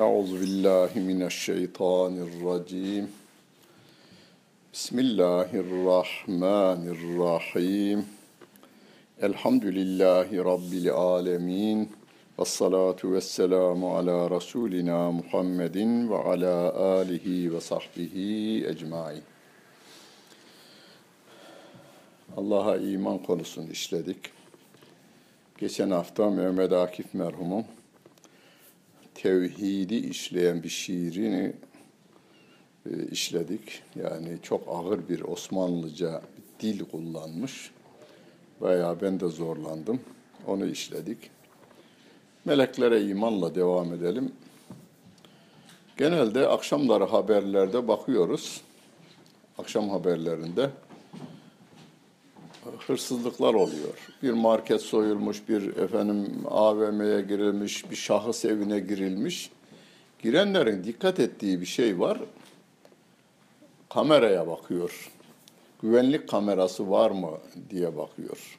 Euzu billahi mineşşeytanirracim. Bismillahirrahmanirrahim. Elhamdülillahi rabbil alamin. Ves salatu vesselamu ala rasulina Muhammedin ve ala alihi ve sahbihi ecmaîn. Allah'a iman konusunu işledik. Geçen hafta Mehmet Akif merhumun tevhidi işleyen bir şiirini e, işledik. Yani çok ağır bir Osmanlıca dil kullanmış. Bayağı ben de zorlandım. Onu işledik. Meleklere imanla devam edelim. Genelde akşamları haberlerde bakıyoruz. Akşam haberlerinde hırsızlıklar oluyor. Bir market soyulmuş, bir efendim AVM'ye girilmiş, bir şahıs evine girilmiş. Girenlerin dikkat ettiği bir şey var. Kameraya bakıyor. Güvenlik kamerası var mı diye bakıyor.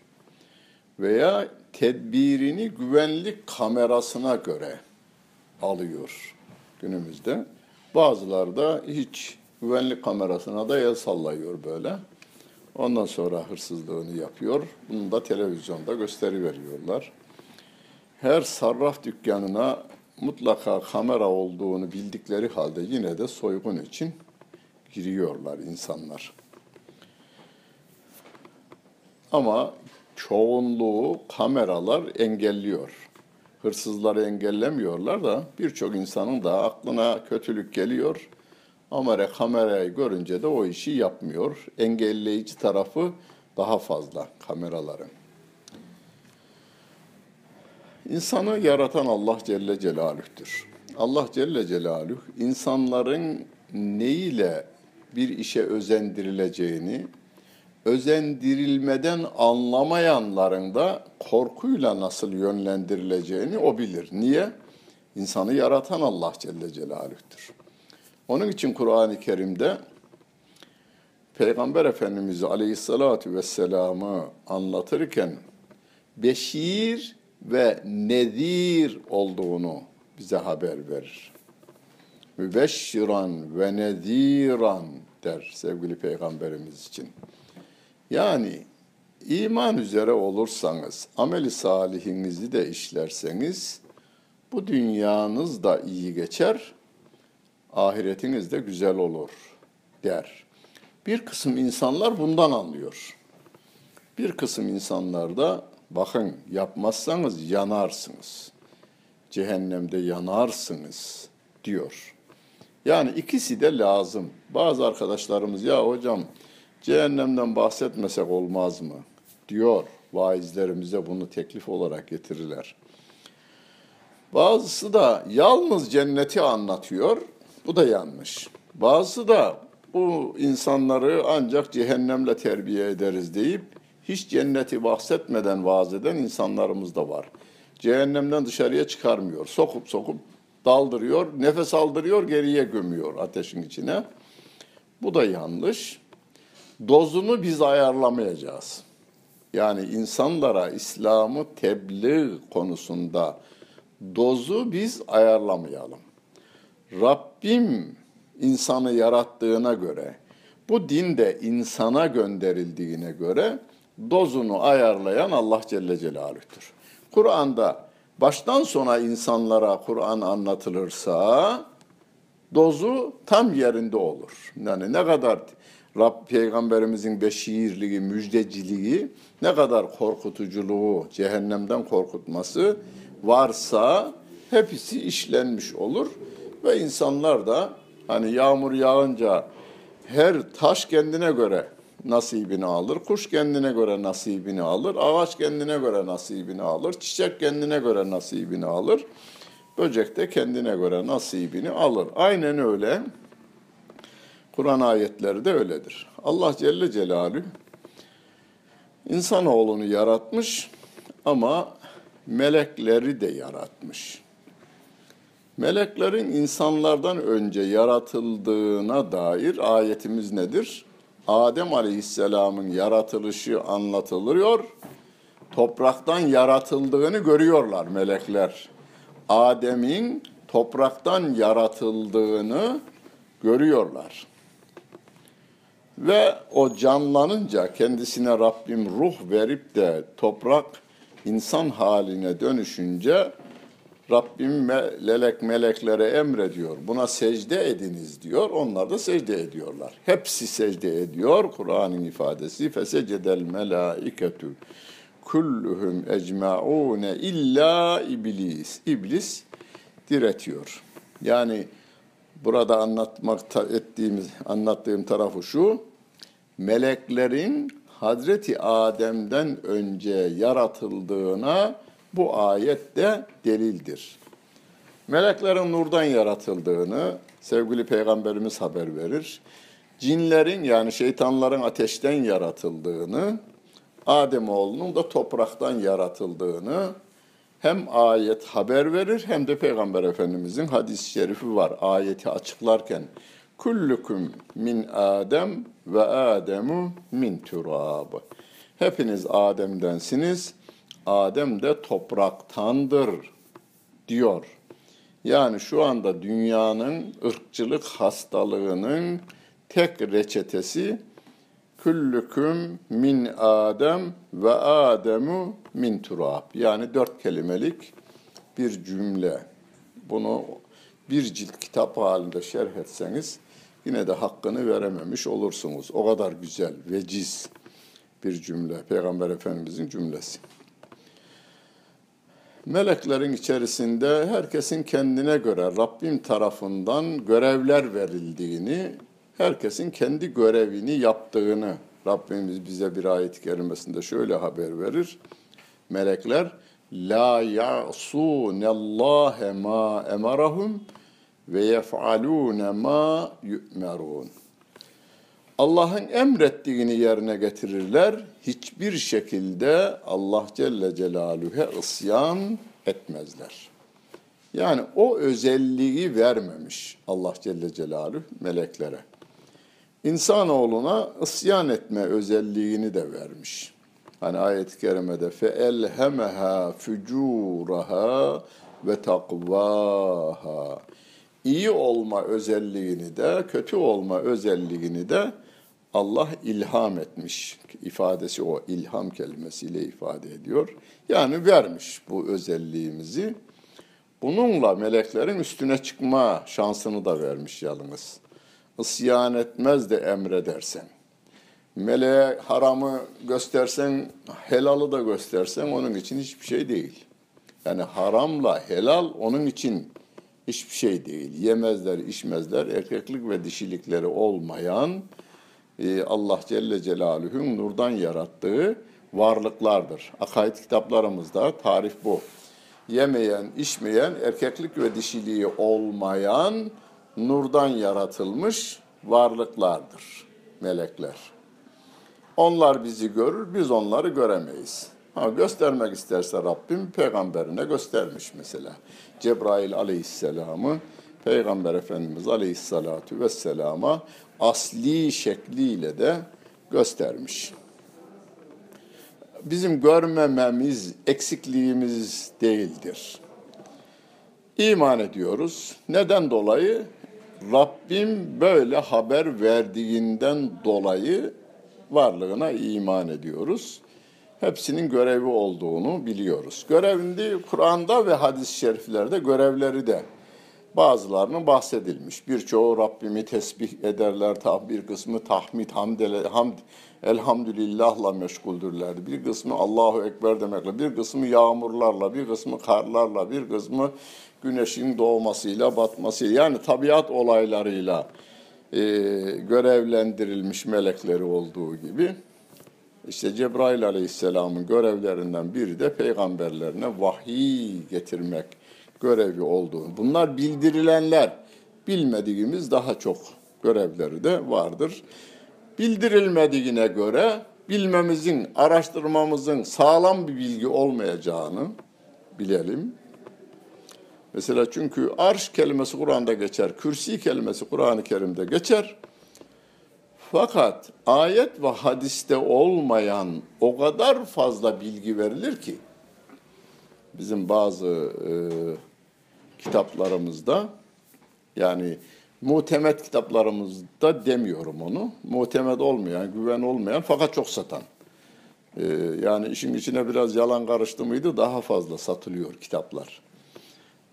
Veya tedbirini güvenlik kamerasına göre alıyor günümüzde. Bazıları da hiç güvenlik kamerasına da el sallıyor böyle. Ondan sonra hırsızlığını yapıyor. Bunu da televizyonda gösteri veriyorlar. Her sarraf dükkanına mutlaka kamera olduğunu bildikleri halde yine de soygun için giriyorlar insanlar. Ama çoğunluğu kameralar engelliyor. Hırsızları engellemiyorlar da birçok insanın da aklına kötülük geliyor ama kamerayı görünce de o işi yapmıyor. Engelleyici tarafı daha fazla kameraların. İnsanı yaratan Allah Celle Celaluh'tür. Allah Celle Celaluhu insanların neyle bir işe özendirileceğini, özendirilmeden anlamayanların da korkuyla nasıl yönlendirileceğini o bilir. Niye? İnsanı yaratan Allah Celle Celaluh'tür. Onun için Kur'an-ı Kerim'de Peygamber Efendimiz Aleyhisselatü Vesselam'ı anlatırken beşir ve nedir olduğunu bize haber verir. Mübeşşiran ve nediran der sevgili Peygamberimiz için. Yani iman üzere olursanız, ameli salihinizi de işlerseniz bu dünyanız da iyi geçer, ahiretiniz de güzel olur der. Bir kısım insanlar bundan anlıyor. Bir kısım insanlar da bakın yapmazsanız yanarsınız. Cehennemde yanarsınız diyor. Yani ikisi de lazım. Bazı arkadaşlarımız ya hocam cehennemden bahsetmesek olmaz mı diyor. Vaizlerimize bunu teklif olarak getirirler. Bazısı da yalnız cenneti anlatıyor. Bu da yanlış. Bazısı da bu insanları ancak cehennemle terbiye ederiz deyip hiç cenneti bahsetmeden vaaz eden insanlarımız da var. Cehennemden dışarıya çıkarmıyor. Sokup sokup daldırıyor, nefes aldırıyor, geriye gömüyor ateşin içine. Bu da yanlış. Dozunu biz ayarlamayacağız. Yani insanlara İslam'ı tebliğ konusunda dozu biz ayarlamayalım. Rabbim insanı yarattığına göre, bu din de insana gönderildiğine göre dozunu ayarlayan Allah Celle Celaluh'tür. Kur'an'da baştan sona insanlara Kur'an anlatılırsa dozu tam yerinde olur. Yani ne kadar Rab Peygamberimizin beşirliği, müjdeciliği, ne kadar korkutuculuğu, cehennemden korkutması varsa hepsi işlenmiş olur. Ve insanlar da hani yağmur yağınca her taş kendine göre nasibini alır, kuş kendine göre nasibini alır, ağaç kendine göre nasibini alır, çiçek kendine göre nasibini alır, böcek de kendine göre nasibini alır. Aynen öyle. Kur'an ayetleri de öyledir. Allah Celle Celaluhu insanoğlunu yaratmış ama melekleri de yaratmış. Meleklerin insanlardan önce yaratıldığına dair ayetimiz nedir? Adem Aleyhisselam'ın yaratılışı anlatılıyor. Topraktan yaratıldığını görüyorlar melekler. Adem'in topraktan yaratıldığını görüyorlar. Ve o canlanınca kendisine Rabbim ruh verip de toprak insan haline dönüşünce Rabbim melek meleklere emrediyor. Buna secde ediniz diyor. Onlar da secde ediyorlar. Hepsi secde ediyor. Kur'an'ın ifadesi fesecedel melaiketu kulluhum ecmaune illa iblis. İblis diretiyor. Yani burada anlatmak ettiğimiz anlattığım tarafı şu. Meleklerin Hazreti Adem'den önce yaratıldığına bu ayette delildir. Meleklerin nurdan yaratıldığını sevgili peygamberimiz haber verir. Cinlerin yani şeytanların ateşten yaratıldığını, Adem oğlunun da topraktan yaratıldığını hem ayet haber verir hem de Peygamber Efendimizin hadis-i şerifi var. Ayeti açıklarken kullukum min Adem ve Ademu min turab. Hepiniz Adem'densiniz. Adem de topraktandır diyor. Yani şu anda dünyanın ırkçılık hastalığının tek reçetesi küllüküm min Adem ve Ademu min turab. Yani dört kelimelik bir cümle. Bunu bir cilt kitap halinde şerh etseniz yine de hakkını verememiş olursunuz. O kadar güzel, veciz bir cümle. Peygamber Efendimizin cümlesi. Meleklerin içerisinde herkesin kendine göre Rabbim tarafından görevler verildiğini, herkesin kendi görevini yaptığını Rabbimiz bize bir ayet-i kerimesinde şöyle haber verir. Melekler la ya'sunallâhe ma emarahum ve yef'alûne ma yu'merûn. Allah'ın emrettiğini yerine getirirler. Hiçbir şekilde Allah Celle Celaluhu'ya isyan etmezler. Yani o özelliği vermemiş Allah Celle Celaluhu meleklere. İnsanoğluna isyan etme özelliğini de vermiş. Hani ayet-i kerimede fe elhemeha fucuraha ve takvaha. İyi olma özelliğini de, kötü olma özelliğini de Allah ilham etmiş. ifadesi o ilham kelimesiyle ifade ediyor. Yani vermiş bu özelliğimizi. Bununla meleklerin üstüne çıkma şansını da vermiş yalnız. Isyan etmez de emredersen. Meleğe haramı göstersen, helalı da göstersen onun için hiçbir şey değil. Yani haramla helal onun için hiçbir şey değil. Yemezler, içmezler, erkeklik ve dişilikleri olmayan Allah Celle Celaluhu'nun nurdan yarattığı varlıklardır. Akaid kitaplarımızda tarif bu. Yemeyen, içmeyen, erkeklik ve dişiliği olmayan nurdan yaratılmış varlıklardır melekler. Onlar bizi görür, biz onları göremeyiz. Ha, göstermek isterse Rabbim peygamberine göstermiş mesela. Cebrail aleyhisselamı Peygamber Efendimiz aleyhissalatu vesselama asli şekliyle de göstermiş. Bizim görmememiz eksikliğimiz değildir. İman ediyoruz. Neden dolayı? Rabbim böyle haber verdiğinden dolayı varlığına iman ediyoruz. Hepsinin görevi olduğunu biliyoruz. Görevinde Kur'an'da ve hadis-i şeriflerde görevleri de bazılarının bahsedilmiş. Birçoğu Rabbimi tesbih ederler, bir kısmı tahmid, hamdele, hamd, elhamdülillahla meşguldürler. Bir kısmı Allahu Ekber demekle, bir kısmı yağmurlarla, bir kısmı karlarla, bir kısmı güneşin doğmasıyla, batmasıyla yani tabiat olaylarıyla e, görevlendirilmiş melekleri olduğu gibi işte Cebrail Aleyhisselam'ın görevlerinden biri de peygamberlerine vahiy getirmek görevi olduğunu. Bunlar bildirilenler. Bilmediğimiz daha çok görevleri de vardır. Bildirilmediğine göre bilmemizin, araştırmamızın sağlam bir bilgi olmayacağını bilelim. Mesela çünkü arş kelimesi Kur'an'da geçer, kürsi kelimesi Kur'an-ı Kerim'de geçer. Fakat ayet ve hadiste olmayan o kadar fazla bilgi verilir ki bizim bazı e, kitaplarımızda yani muhtemet kitaplarımızda demiyorum onu. Muhtemet olmayan, güven olmayan fakat çok satan. Ee, yani işin içine biraz yalan karıştı mıydı daha fazla satılıyor kitaplar.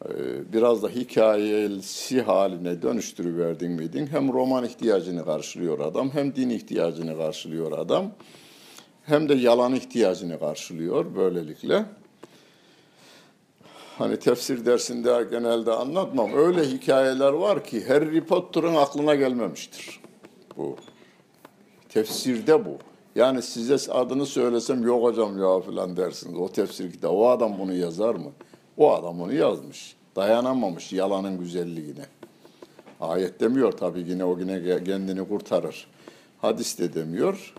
Ee, biraz da hikayesi haline dönüştürüverdin miydin hem roman ihtiyacını karşılıyor adam hem din ihtiyacını karşılıyor adam hem de yalan ihtiyacını karşılıyor böylelikle. Hani tefsir dersinde genelde anlatmam. Öyle hikayeler var ki Harry Potter'ın aklına gelmemiştir. Bu. Tefsirde bu. Yani size adını söylesem yok hocam ya falan dersiniz. O tefsir kitabı. O adam bunu yazar mı? O adam onu yazmış. Dayanamamış yalanın güzelliğine. Ayet demiyor tabii yine o yine kendini kurtarır. Hadis de demiyor.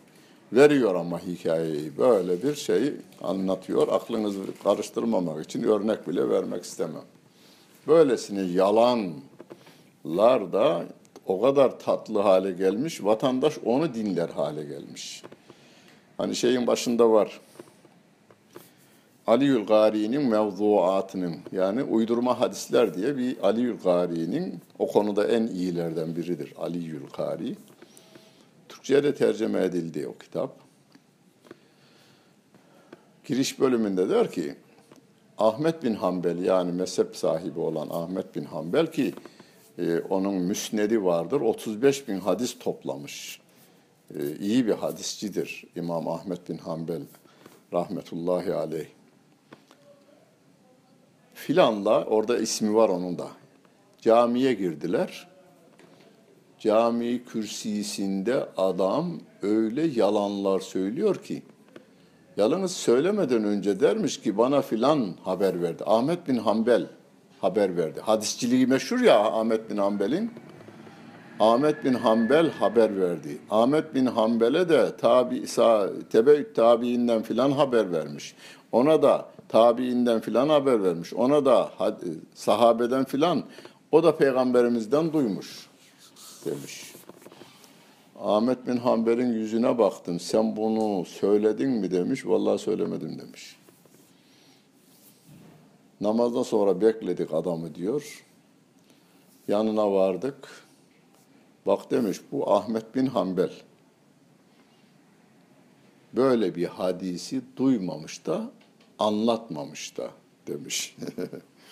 Veriyor ama hikayeyi böyle bir şey anlatıyor. Aklınızı karıştırmamak için örnek bile vermek istemem. Böylesine yalanlar da o kadar tatlı hale gelmiş, vatandaş onu dinler hale gelmiş. Hani şeyin başında var. Aliül Gari'nin mevzuatının yani uydurma hadisler diye bir Aliül Gari'nin o konuda en iyilerden biridir Aliül Gari. Türkçe'ye de tercüme edildi o kitap. Giriş bölümünde der ki Ahmet bin Hanbel yani mezhep sahibi olan Ahmet bin Hanbel ki e, onun müsnedi vardır. 35 bin hadis toplamış. E, iyi bir hadisçidir İmam Ahmet bin Hanbel rahmetullahi aleyh. Filanla orada ismi var onun da. Camiye girdiler cami kürsisinde adam öyle yalanlar söylüyor ki yalnız söylemeden önce dermiş ki bana filan haber verdi. Ahmet bin Hanbel haber verdi. Hadisçiliği meşhur ya Ahmet bin Hanbel'in. Ahmet bin Hanbel haber verdi. Ahmet bin Hanbel'e de tabi tebeüt tabiinden filan haber vermiş. Ona da tabiinden filan haber vermiş. Ona da sahabeden filan o da peygamberimizden duymuş demiş. Ahmet bin Hanbel'in yüzüne baktım. Sen bunu söyledin mi demiş. Vallahi söylemedim demiş. Namazdan sonra bekledik adamı diyor. Yanına vardık. Bak demiş bu Ahmet bin Hanbel. Böyle bir hadisi duymamış da anlatmamış da demiş.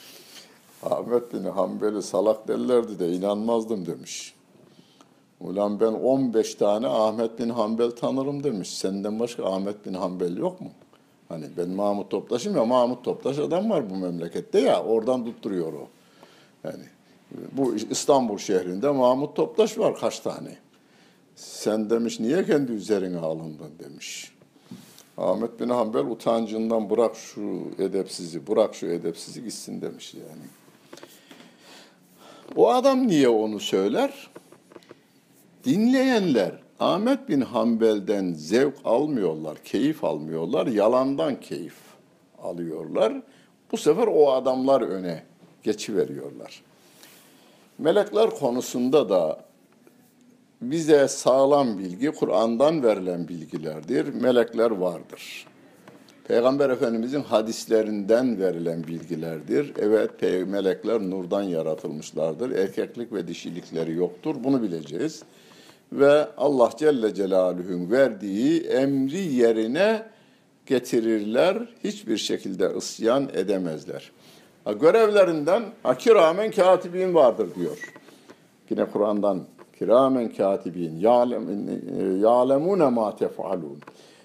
Ahmet bin Hanbel'i salak derlerdi de inanmazdım demiş. Ulan ben 15 tane Ahmet bin Hanbel tanırım demiş. Senden başka Ahmet bin Hanbel yok mu? Hani ben Mahmut Toptaş'ım ya Mahmut Toptaş adam var bu memlekette ya oradan tutturuyor o. Yani bu İstanbul şehrinde Mahmut Toptaş var kaç tane. Sen demiş niye kendi üzerine alındın demiş. Ahmet bin Hanbel utancından bırak şu edepsizi, bırak şu edepsizi gitsin demiş yani. O adam niye onu söyler? Dinleyenler Ahmet bin Hanbel'den zevk almıyorlar, keyif almıyorlar, yalandan keyif alıyorlar. Bu sefer o adamlar öne geçiveriyorlar. Melekler konusunda da bize sağlam bilgi Kur'an'dan verilen bilgilerdir. Melekler vardır. Peygamber Efendimizin hadislerinden verilen bilgilerdir. Evet melekler nurdan yaratılmışlardır. Erkeklik ve dişilikleri yoktur. Bunu bileceğiz ve Allah Celle Celaluhu'nun verdiği emri yerine getirirler. Hiçbir şekilde isyan edemezler. Görevlerinden ha, kiramen katibin vardır diyor. Yine Kur'an'dan kiramen katibin ya'lemune ma tef'alun.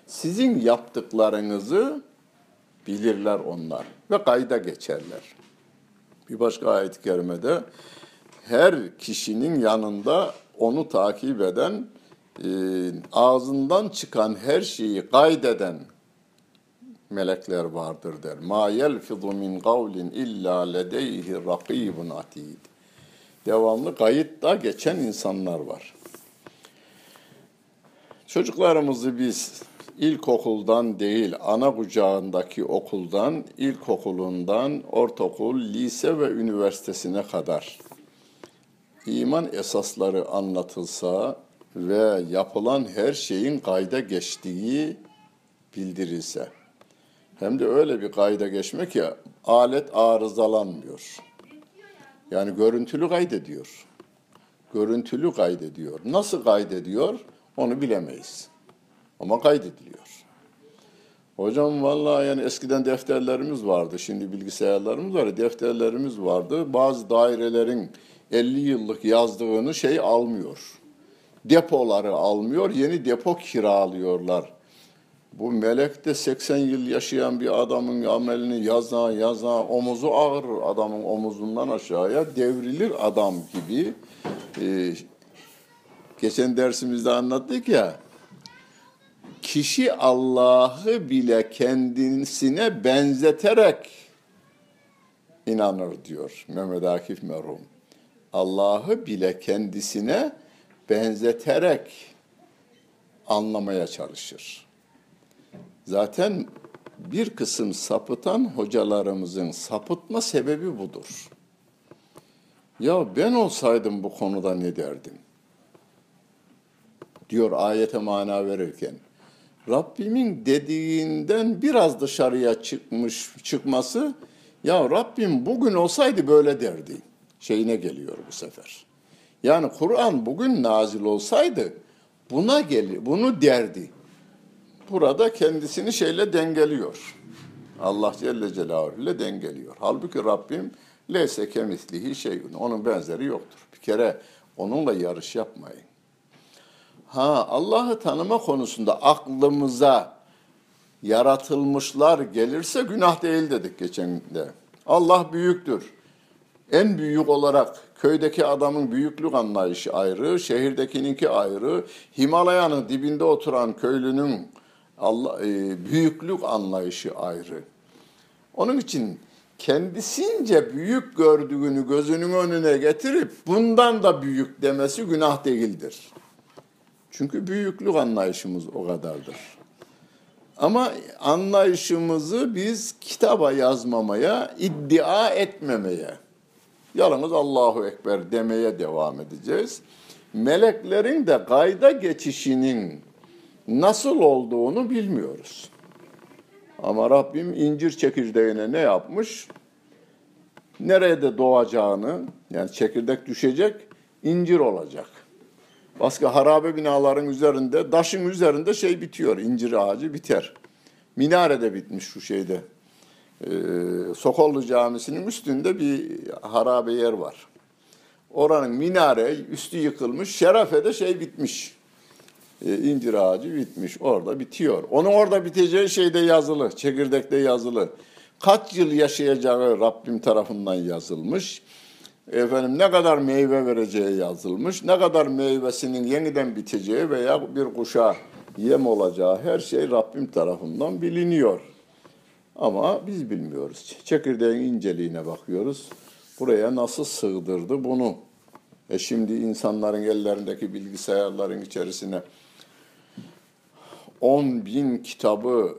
Sizin yaptıklarınızı bilirler onlar ve kayda geçerler. Bir başka ayet-i kerimede her kişinin yanında onu takip eden, e, ağzından çıkan her şeyi kaydeden melekler vardır der. Ma yelfizu min kavlin illa ledeyhi rakibun atid. Devamlı kayıtta geçen insanlar var. Çocuklarımızı biz ilkokuldan değil, ana kucağındaki okuldan, ilkokulundan, ortaokul, lise ve üniversitesine kadar iman esasları anlatılsa ve yapılan her şeyin kayda geçtiği bildirilse. Hem de öyle bir kayda geçmek ya alet arızalanmıyor. Yani görüntülü kaydediyor. Görüntülü kaydediyor. Nasıl kaydediyor onu bilemeyiz. Ama kaydediliyor. Hocam vallahi yani eskiden defterlerimiz vardı. Şimdi bilgisayarlarımız var. Defterlerimiz vardı. Bazı dairelerin 50 yıllık yazdığını şey almıyor. Depoları almıyor. Yeni depo kiralıyorlar. Bu melek de 80 yıl yaşayan bir adamın amelini yazan yazan omuzu ağır adamın omuzundan aşağıya devrilir adam gibi. Ee, geçen dersimizde anlattık ya kişi Allah'ı bile kendisine benzeterek inanır diyor Mehmet Akif merhum. Allah'ı bile kendisine benzeterek anlamaya çalışır. Zaten bir kısım sapıtan hocalarımızın sapıtma sebebi budur. Ya ben olsaydım bu konuda ne derdim? Diyor ayete mana verirken. Rabbimin dediğinden biraz dışarıya çıkmış çıkması ya Rabbim bugün olsaydı böyle derdi. Şeyine geliyor bu sefer. Yani Kur'an bugün nazil olsaydı buna gelir, bunu derdi. Burada kendisini şeyle dengeliyor. Allah Celle Celaluhu ile dengeliyor. Halbuki Rabbim leyse kemislihi şeyun. Onun benzeri yoktur. Bir kere onunla yarış yapmayın. Ha Allah'ı tanıma konusunda aklımıza yaratılmışlar gelirse günah değil dedik geçen de. Allah büyüktür. En büyük olarak köydeki adamın büyüklük anlayışı ayrı, şehirdekininki ayrı, Himalaya'nın dibinde oturan köylünün Allah e, büyüklük anlayışı ayrı. Onun için kendisince büyük gördüğünü gözünün önüne getirip bundan da büyük demesi günah değildir. Çünkü büyüklük anlayışımız o kadardır. Ama anlayışımızı biz kitaba yazmamaya, iddia etmemeye, yalnız Allahu Ekber demeye devam edeceğiz. Meleklerin de gayda geçişinin nasıl olduğunu bilmiyoruz. Ama Rabbim incir çekirdeğine ne yapmış? Nerede doğacağını, yani çekirdek düşecek, incir olacak. Başka harabe binaların üzerinde, taşın üzerinde şey bitiyor, incir ağacı biter. Minarede bitmiş şu şeyde. Ee, Sokollu Camisi'nin üstünde bir harabe yer var. Oranın minare üstü yıkılmış, şerefede şey bitmiş. Ee, incir ağacı bitmiş, orada bitiyor. Onun orada biteceği şeyde yazılı, çekirdekte yazılı. Kaç yıl yaşayacağı Rabbim tarafından yazılmış efendim ne kadar meyve vereceği yazılmış, ne kadar meyvesinin yeniden biteceği veya bir kuşa yem olacağı her şey Rabbim tarafından biliniyor. Ama biz bilmiyoruz. Çekirdeğin inceliğine bakıyoruz. Buraya nasıl sığdırdı bunu? E şimdi insanların ellerindeki bilgisayarların içerisine 10 bin kitabı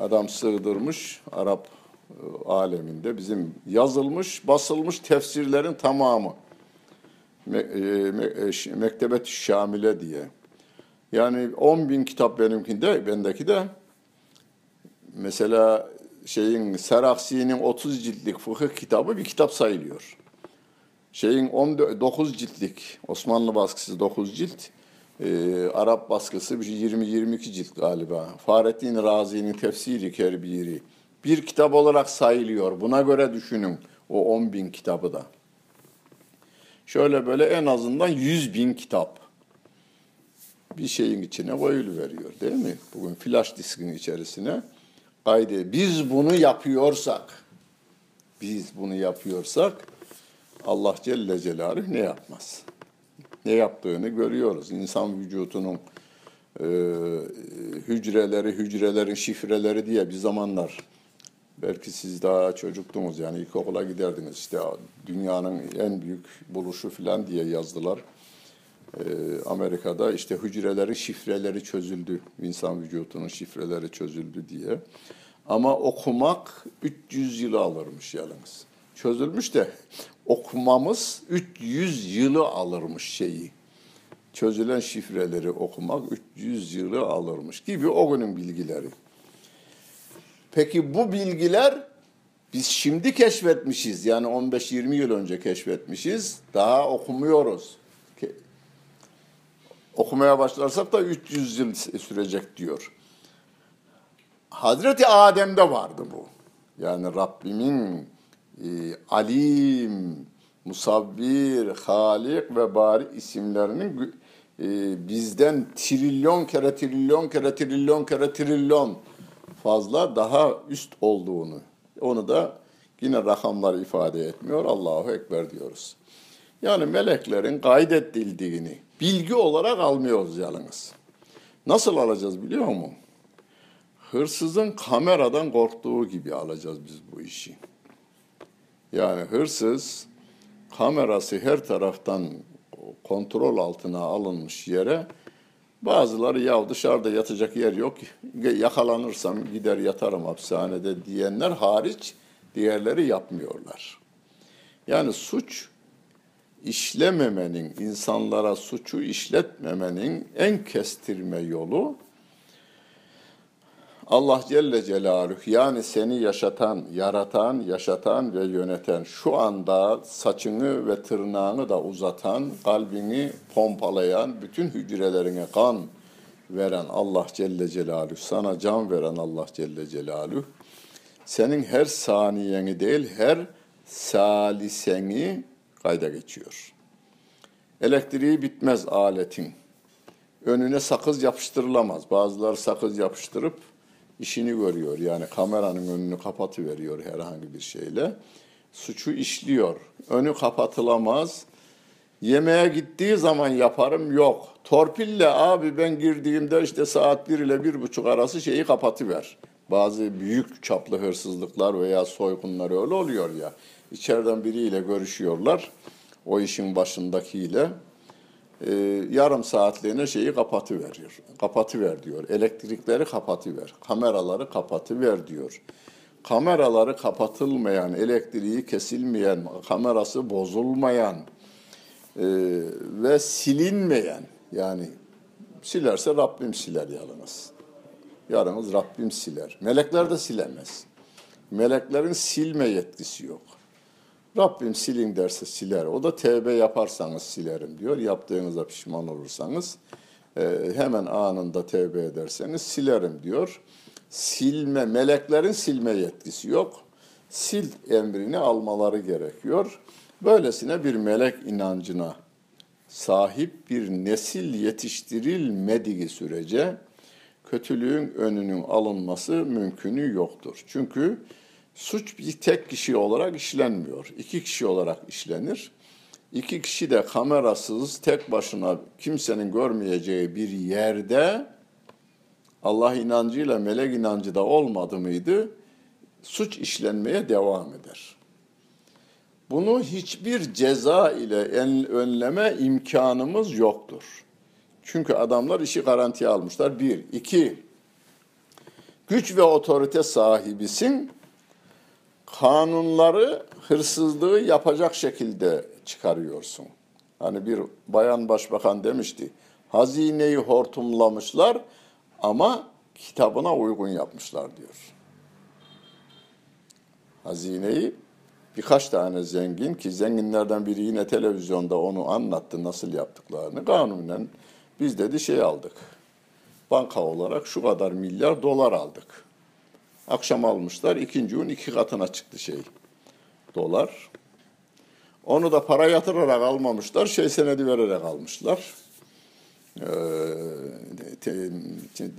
adam sığdırmış Arap aleminde bizim yazılmış, basılmış tefsirlerin tamamı. E, e, Mektebet Şamile diye. Yani 10 bin kitap benimkinde, bendeki de mesela şeyin Seraksi'nin 30 ciltlik fıkıh kitabı bir kitap sayılıyor. Şeyin 19 ciltlik Osmanlı baskısı 9 cilt, e, Arap baskısı 20-22 cilt galiba. Fahrettin Razi'nin tefsiri Kerbiri bir kitap olarak sayılıyor. Buna göre düşünün o 10 bin kitabı da. Şöyle böyle en azından 100 bin kitap bir şeyin içine veriyor değil mi? Bugün flash diskin içerisine kaydı. Biz bunu yapıyorsak, biz bunu yapıyorsak Allah Celle Celaluhu ne yapmaz? Ne yaptığını görüyoruz. İnsan vücudunun e, hücreleri, hücrelerin şifreleri diye bir zamanlar Belki siz daha çocuktunuz yani ilkokula giderdiniz işte dünyanın en büyük buluşu falan diye yazdılar. Ee, Amerika'da işte hücrelerin şifreleri çözüldü, insan vücudunun şifreleri çözüldü diye. Ama okumak 300 yılı alırmış yalnız. Çözülmüş de okumamız 300 yılı alırmış şeyi. Çözülen şifreleri okumak 300 yılı alırmış gibi o günün bilgileri. Peki bu bilgiler Biz şimdi keşfetmişiz. Yani 15-20 yıl önce keşfetmişiz. Daha okumuyoruz. Okumaya başlarsak da 300 yıl sürecek diyor. Hazreti Adem'de vardı bu. Yani Rabbimin e, alim, musavvir, halik ve bari isimlerinin e, bizden trilyon kere trilyon kere trilyon kere trilyon fazla daha üst olduğunu. Onu da yine rakamlar ifade etmiyor. Allahu Ekber diyoruz. Yani meleklerin kaydedildiğini bilgi olarak almıyoruz yalnız. Nasıl alacağız biliyor musun? Hırsızın kameradan korktuğu gibi alacağız biz bu işi. Yani hırsız kamerası her taraftan kontrol altına alınmış yere bazıları ya dışarıda yatacak yer yok yakalanırsam gider yatarım hapishanede diyenler hariç diğerleri yapmıyorlar. Yani suç işlememenin, insanlara suçu işletmemenin en kestirme yolu Allah Celle Celaluhu yani seni yaşatan, yaratan, yaşatan ve yöneten, şu anda saçını ve tırnağını da uzatan, kalbini pompalayan, bütün hücrelerine kan veren Allah Celle Celaluhu, sana can veren Allah Celle Celaluhu, senin her saniyeni değil, her saliseni kayda geçiyor. Elektriği bitmez aletin. Önüne sakız yapıştırılamaz. Bazıları sakız yapıştırıp işini görüyor. Yani kameranın önünü kapatıveriyor herhangi bir şeyle. Suçu işliyor. Önü kapatılamaz. Yemeğe gittiği zaman yaparım yok. Torpille abi ben girdiğimde işte saat 1 ile bir buçuk arası şeyi kapatıver. Bazı büyük çaplı hırsızlıklar veya soygunlar öyle oluyor ya. İçeriden biriyle görüşüyorlar. O işin başındakiyle e, yarım saatliğine şeyi kapatıveriyor. Kapatıver diyor. Elektrikleri kapatıver. Kameraları kapatıver diyor. Kameraları kapatılmayan, elektriği kesilmeyen, kamerası bozulmayan e, ve silinmeyen yani silerse Rabbim siler yalnız. Yarınız Rabbim siler. Melekler de silemez. Meleklerin silme yetkisi yok. Rabbim silin derse siler. O da tevbe yaparsanız silerim diyor. Yaptığınızda pişman olursanız e, hemen anında tevbe ederseniz silerim diyor. Silme, meleklerin silme yetkisi yok. Sil emrini almaları gerekiyor. Böylesine bir melek inancına sahip bir nesil yetiştirilmediği sürece kötülüğün önünün alınması mümkünü yoktur. Çünkü suç bir tek kişi olarak işlenmiyor. iki kişi olarak işlenir. İki kişi de kamerasız tek başına kimsenin görmeyeceği bir yerde Allah inancıyla melek inancı da olmadı mıydı suç işlenmeye devam eder. Bunu hiçbir ceza ile önleme imkanımız yoktur. Çünkü adamlar işi garantiye almışlar. Bir. iki güç ve otorite sahibisin. Kanunları hırsızlığı yapacak şekilde çıkarıyorsun. Hani bir bayan başbakan demişti. Hazineyi hortumlamışlar ama kitabına uygun yapmışlar diyor. Hazineyi birkaç tane zengin ki zenginlerden biri yine televizyonda onu anlattı nasıl yaptıklarını. Kanunen biz dedi şey aldık. Banka olarak şu kadar milyar dolar aldık. Akşam almışlar. ikinci gün iki katına çıktı şey. Dolar. Onu da para yatırarak almamışlar. Şey senedi vererek almışlar. Ee, te, te,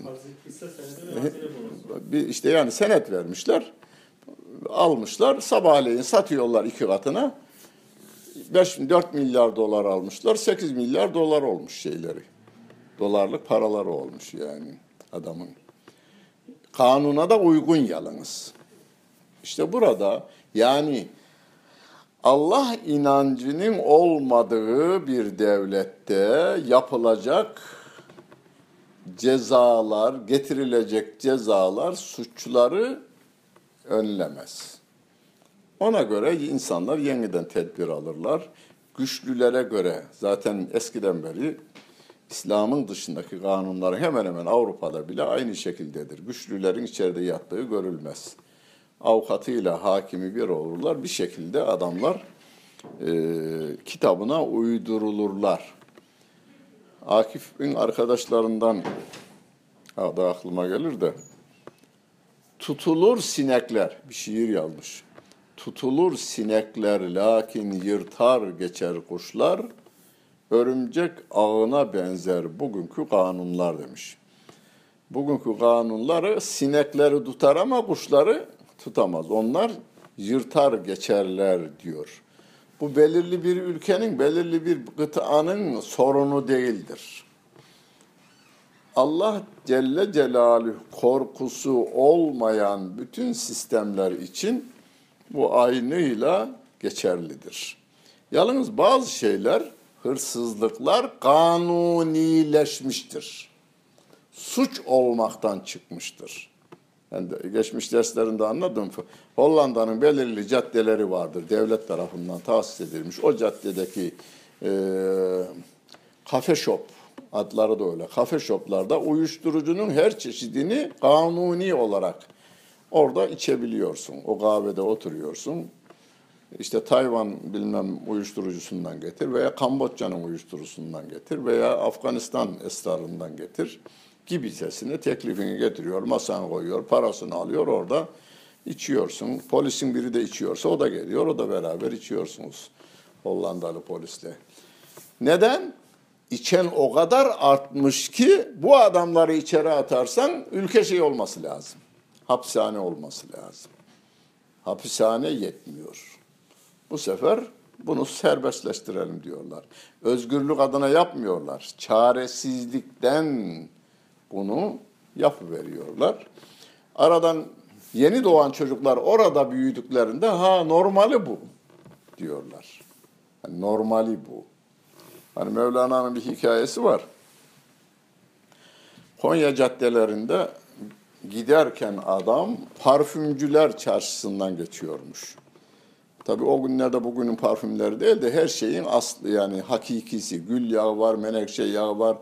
bir işte yani senet vermişler. Almışlar. Sabahleyin satıyorlar iki katına. 5, 4 milyar dolar almışlar. 8 milyar dolar olmuş şeyleri. Dolarlık paraları olmuş yani adamın. Kanuna da uygun yalnız. İşte burada yani Allah inancının olmadığı bir devlette yapılacak cezalar, getirilecek cezalar suçları önlemez. Ona göre insanlar yeniden tedbir alırlar. Güçlülere göre zaten eskiden beri İslam'ın dışındaki kanunlar hemen hemen Avrupa'da bile aynı şekildedir. Güçlülerin içeride yattığı görülmez. avukatıyla hakimi bir olurlar. Bir şekilde adamlar e, kitabına uydurulurlar. Akif'in arkadaşlarından ha da aklıma gelir de tutulur sinekler bir şiir yazmış. Tutulur sinekler lakin yırtar geçer kuşlar. Örümcek ağına benzer bugünkü kanunlar demiş. Bugünkü kanunları sinekleri tutar ama kuşları tutamaz. Onlar yırtar geçerler diyor. Bu belirli bir ülkenin, belirli bir gıtanın sorunu değildir. Allah Celle Celaluhu korkusu olmayan bütün sistemler için bu aynıyla geçerlidir. Yalnız bazı şeyler, hırsızlıklar kanunileşmiştir. Suç olmaktan çıkmıştır. Yani de geçmiş derslerinde anladım. Hollanda'nın belirli caddeleri vardır. Devlet tarafından tahsis edilmiş. O caddedeki e, kafe shop adları da öyle. Kafe shoplarda uyuşturucunun her çeşidini kanuni olarak orada içebiliyorsun. O kahvede oturuyorsun. İşte Tayvan bilmem uyuşturucusundan getir veya Kamboçya'nın uyuşturucusundan getir veya Afganistan esrarından getir gibicesine teklifini getiriyor, masana koyuyor, parasını alıyor orada içiyorsun. Polisin biri de içiyorsa o da geliyor, o da beraber içiyorsunuz Hollandalı polisle. Neden? İçen o kadar artmış ki bu adamları içeri atarsan ülke şey olması lazım. Hapishane olması lazım. Hapishane yetmiyor. Bu sefer bunu serbestleştirelim diyorlar. Özgürlük adına yapmıyorlar. Çaresizlikten bunu yapıveriyorlar. Aradan yeni doğan çocuklar orada büyüdüklerinde ha normali bu diyorlar. Yani normali bu. Hani Mevlana'nın bir hikayesi var. Konya caddelerinde giderken adam parfümcüler çarşısından geçiyormuş. Tabii o günlerde bugünün parfümleri değil de her şeyin aslı yani hakikisi. Gül yağı var, menekşe yağı var,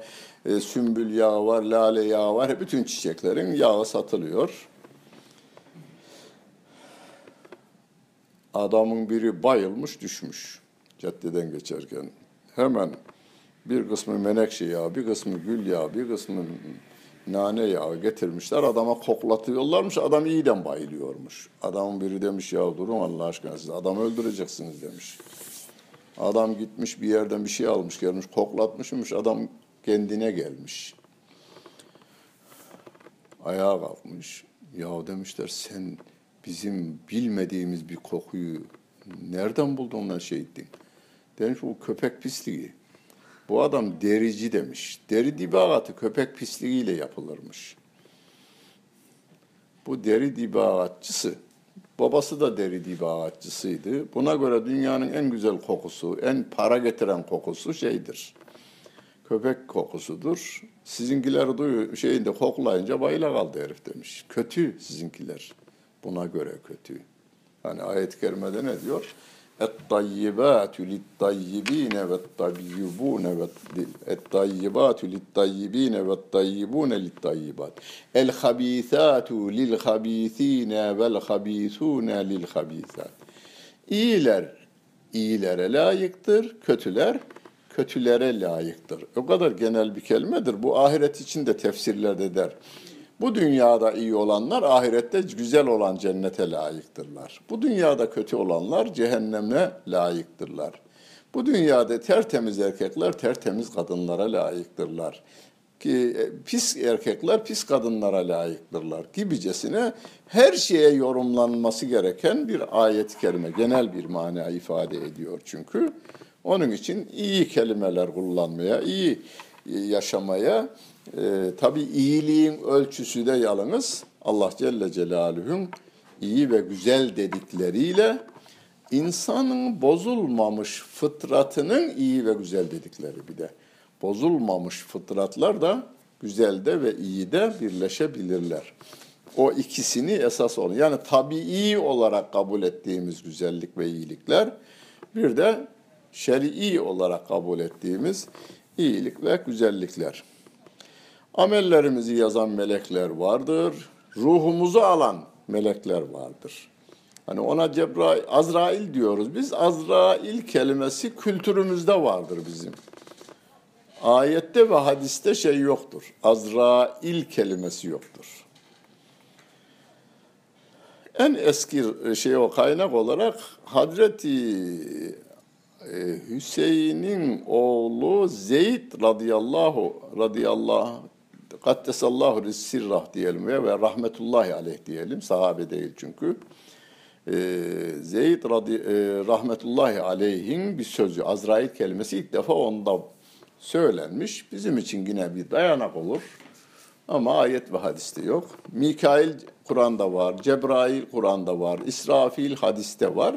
e, sümbül yağı var, lale yağı var. Bütün çiçeklerin yağı satılıyor. Adamın biri bayılmış düşmüş caddeden geçerken. Hemen bir kısmı menekşe yağı, bir kısmı gül yağı, bir kısmı nane yağı getirmişler. Adama koklatıyorlarmış. Adam iyiden bayılıyormuş. Adamın biri demiş ya durun Allah aşkına siz adam öldüreceksiniz demiş. Adam gitmiş bir yerden bir şey almış gelmiş koklatmışmış. Adam kendine gelmiş. Ayağa kalkmış. Ya demişler sen bizim bilmediğimiz bir kokuyu nereden buldun lan ettin? Demiş bu köpek pisliği. Bu adam derici demiş. Deri dibagatı köpek pisliğiyle yapılırmış. Bu deri dibagatçısı, babası da deri dibagatçısıydı. Buna göre dünyanın en güzel kokusu, en para getiren kokusu şeydir. Köpek kokusudur. Sizinkiler duyu şeyinde koklayınca bayıla kaldı herif demiş. Kötü sizinkiler. Buna göre kötü. Hani ayet-i kerimede ne diyor? Et-tayyibatü lit-tayyibine ve-tayyibune ve Et-tayyibatü lit-tayyibine ve-tayyibune lit-tayyibat. El-habisatü lil-habisine vel-habisune lil-habisat. İyiler iyilere layıktır, kötüler kötülere layıktır. O kadar genel bir kelimedir. Bu ahiret için de tefsirlerde der. Bu dünyada iyi olanlar ahirette güzel olan cennete layıktırlar. Bu dünyada kötü olanlar cehenneme layıktırlar. Bu dünyada tertemiz erkekler tertemiz kadınlara layıktırlar. Ki e, pis erkekler pis kadınlara layıktırlar gibicesine her şeye yorumlanması gereken bir ayet-i kerime genel bir mana ifade ediyor çünkü. Onun için iyi kelimeler kullanmaya, iyi yaşamaya e, tabii iyiliğin ölçüsü de yalnız Allah Celle Celaluhu'nun iyi ve güzel dedikleriyle insanın bozulmamış fıtratının iyi ve güzel dedikleri bir de. Bozulmamış fıtratlar da güzelde ve iyi de birleşebilirler. O ikisini esas olan yani tabii olarak kabul ettiğimiz güzellik ve iyilikler bir de şer'i olarak kabul ettiğimiz iyilik ve güzellikler. Amellerimizi yazan melekler vardır. Ruhumuzu alan melekler vardır. Hani ona Cebrail, Azrail diyoruz. Biz Azrail kelimesi kültürümüzde vardır bizim. Ayette ve hadiste şey yoktur. Azrail kelimesi yoktur. En eski şey o kaynak olarak Hazreti e, Hüseyin'in oğlu Zeyd radıyallahu radıyallahu kaddesallahu sirrah diyelim ve, ve rahmetullahi aleyh diyelim. Sahabe değil çünkü. Ee, Zeyd radi, e, rahmetullahi aleyhin bir sözü Azrail kelimesi ilk defa onda söylenmiş. Bizim için yine bir dayanak olur. Ama ayet ve hadiste yok. Mikail Kur'an'da var, Cebrail Kur'an'da var, İsrafil hadiste var.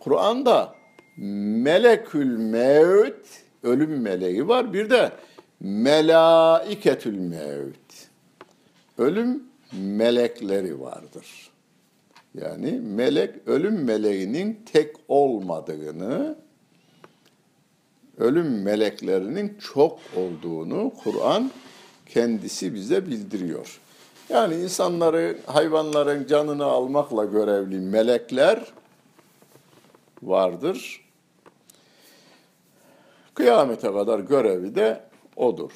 Kur'an'da melekül mevt, ölüm meleği var. Bir de melaiketül mevt, ölüm melekleri vardır. Yani melek, ölüm meleğinin tek olmadığını, ölüm meleklerinin çok olduğunu Kur'an kendisi bize bildiriyor. Yani insanları, hayvanların canını almakla görevli melekler vardır. Kıyamete kadar görevi de odur.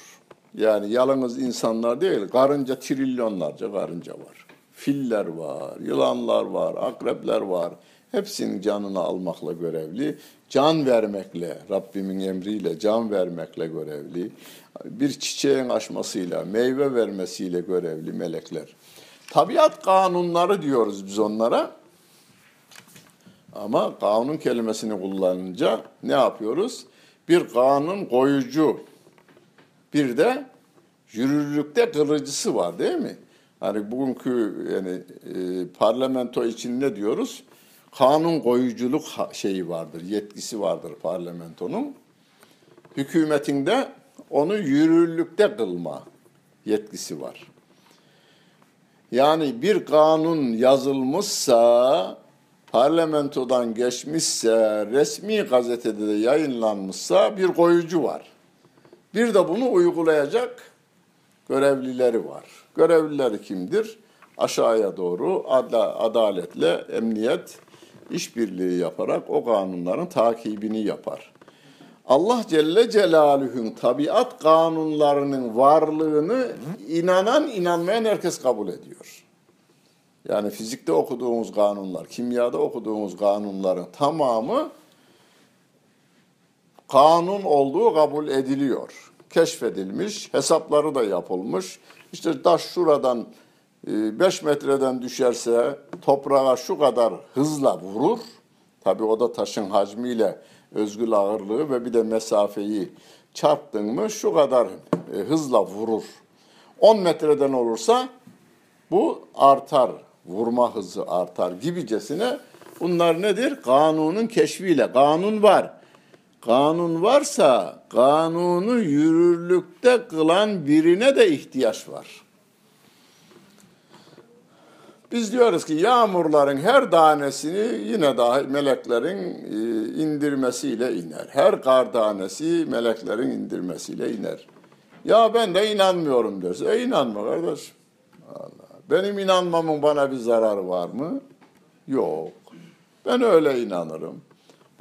Yani yalnız insanlar değil, karınca trilyonlarca karınca var. Filler var, yılanlar var, akrepler var. Hepsinin canını almakla görevli. Can vermekle, Rabbimin emriyle can vermekle görevli. Bir çiçeğin açmasıyla, meyve vermesiyle görevli melekler. Tabiat kanunları diyoruz biz onlara. Ama kanun kelimesini kullanınca ne yapıyoruz? Bir kanun koyucu, bir de yürürlükte kılıcısı var değil mi? Hani bugünkü yani e, parlamento için ne diyoruz? Kanun koyuculuk şeyi vardır, yetkisi vardır parlamentonun. Hükümetinde onu yürürlükte kılma yetkisi var. Yani bir kanun yazılmışsa, parlamentodan geçmişse, resmi gazetede de yayınlanmışsa bir koyucu var. Bir de bunu uygulayacak görevlileri var. Görevlileri kimdir? Aşağıya doğru adaletle emniyet işbirliği yaparak o kanunların takibini yapar. Allah Celle Celaluhu'nun tabiat kanunlarının varlığını inanan inanmayan herkes kabul ediyor. Yani fizikte okuduğumuz kanunlar, kimyada okuduğumuz kanunların tamamı kanun olduğu kabul ediliyor. Keşfedilmiş, hesapları da yapılmış. İşte taş şuradan 5 e, metreden düşerse toprağa şu kadar hızla vurur. Tabii o da taşın hacmiyle özgül ağırlığı ve bir de mesafeyi çarptın mı şu kadar e, hızla vurur. 10 metreden olursa bu artar, vurma hızı artar gibicesine bunlar nedir? Kanunun keşfiyle. Kanun var. Kanun varsa kanunu yürürlükte kılan birine de ihtiyaç var. Biz diyoruz ki yağmurların her tanesini yine dahi meleklerin e, indirmesiyle iner. Her kar tanesi meleklerin indirmesiyle iner. Ya ben de inanmıyorum derse. E inanma kardeş. Allah. Benim inanmamın bana bir zararı var mı? Yok. Ben öyle inanırım.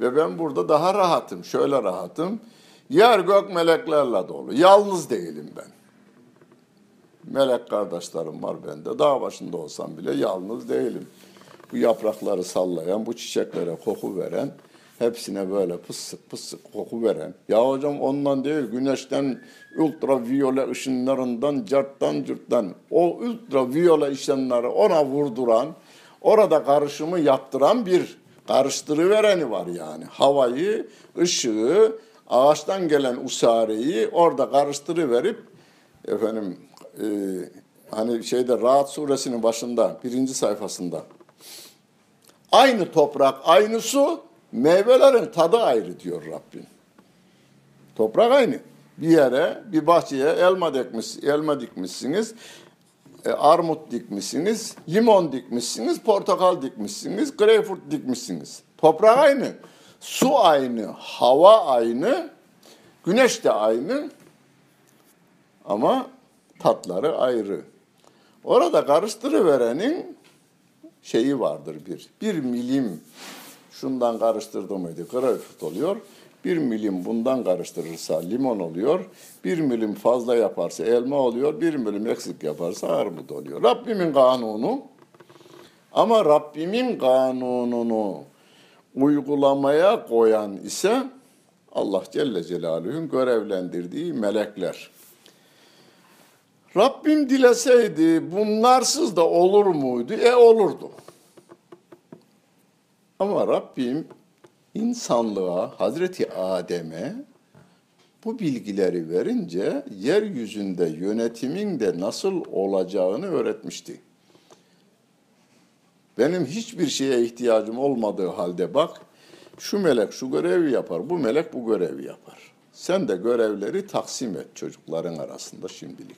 Ve ben burada daha rahatım. Şöyle rahatım. Yer gök meleklerle dolu. Yalnız değilim ben. Melek kardeşlerim var bende. Dağ başında olsam bile yalnız değilim. Bu yaprakları sallayan, bu çiçeklere koku veren, hepsine böyle pısık pısık koku veren. Ya hocam ondan değil, güneşten, ultraviyole ışınlarından, carttan cırttan, o ultraviyole ışınları ona vurduran, orada karışımı yaptıran bir karıştırıvereni var yani. Havayı, ışığı, ağaçtan gelen usareyi orada karıştırıverip efendim e, hani şeyde Rahat suresinin başında birinci sayfasında aynı toprak, aynı su, meyvelerin tadı ayrı diyor Rabbim. Toprak aynı. Bir yere, bir bahçeye elma dikmiş, elma dikmişsiniz, e, armut dikmişsiniz, limon dikmişsiniz, portakal dikmişsiniz, greyfurt dikmişsiniz. Toprak aynı, su aynı, hava aynı, güneş de aynı ama tatları ayrı. Orada karıştırıverenin şeyi vardır bir. Bir milim şundan karıştırdı mıydı greyfurt oluyor. Bir milim bundan karıştırırsa limon oluyor. Bir milim fazla yaparsa elma oluyor. Bir milim eksik yaparsa armut oluyor. Rabbimin kanunu ama Rabbimin kanununu uygulamaya koyan ise Allah Celle Celaluhu'nun görevlendirdiği melekler. Rabbim dileseydi bunlarsız da olur muydu? E olurdu. Ama Rabbim insanlığa, Hazreti Adem'e bu bilgileri verince yeryüzünde yönetimin de nasıl olacağını öğretmişti. Benim hiçbir şeye ihtiyacım olmadığı halde bak, şu melek şu görevi yapar, bu melek bu görevi yapar. Sen de görevleri taksim et çocukların arasında şimdilik.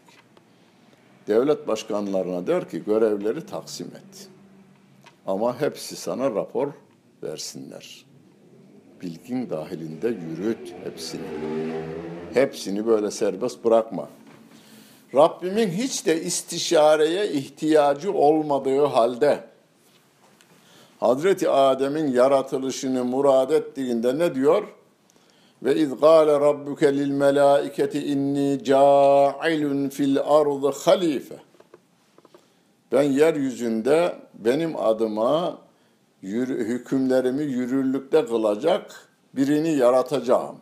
Devlet başkanlarına der ki görevleri taksim et. Ama hepsi sana rapor versinler. Bilgin dahilinde yürüt hepsini. Hepsini böyle serbest bırakma. Rabbimin hiç de istişareye ihtiyacı olmadığı halde Hazreti Adem'in yaratılışını murad ettiğinde ne diyor? Ve iz gâle rabbuke lil melâiketi inni câilun fil ardı halife. Ben yeryüzünde benim adıma yürü, hükümlerimi yürürlükte kılacak birini yaratacağım.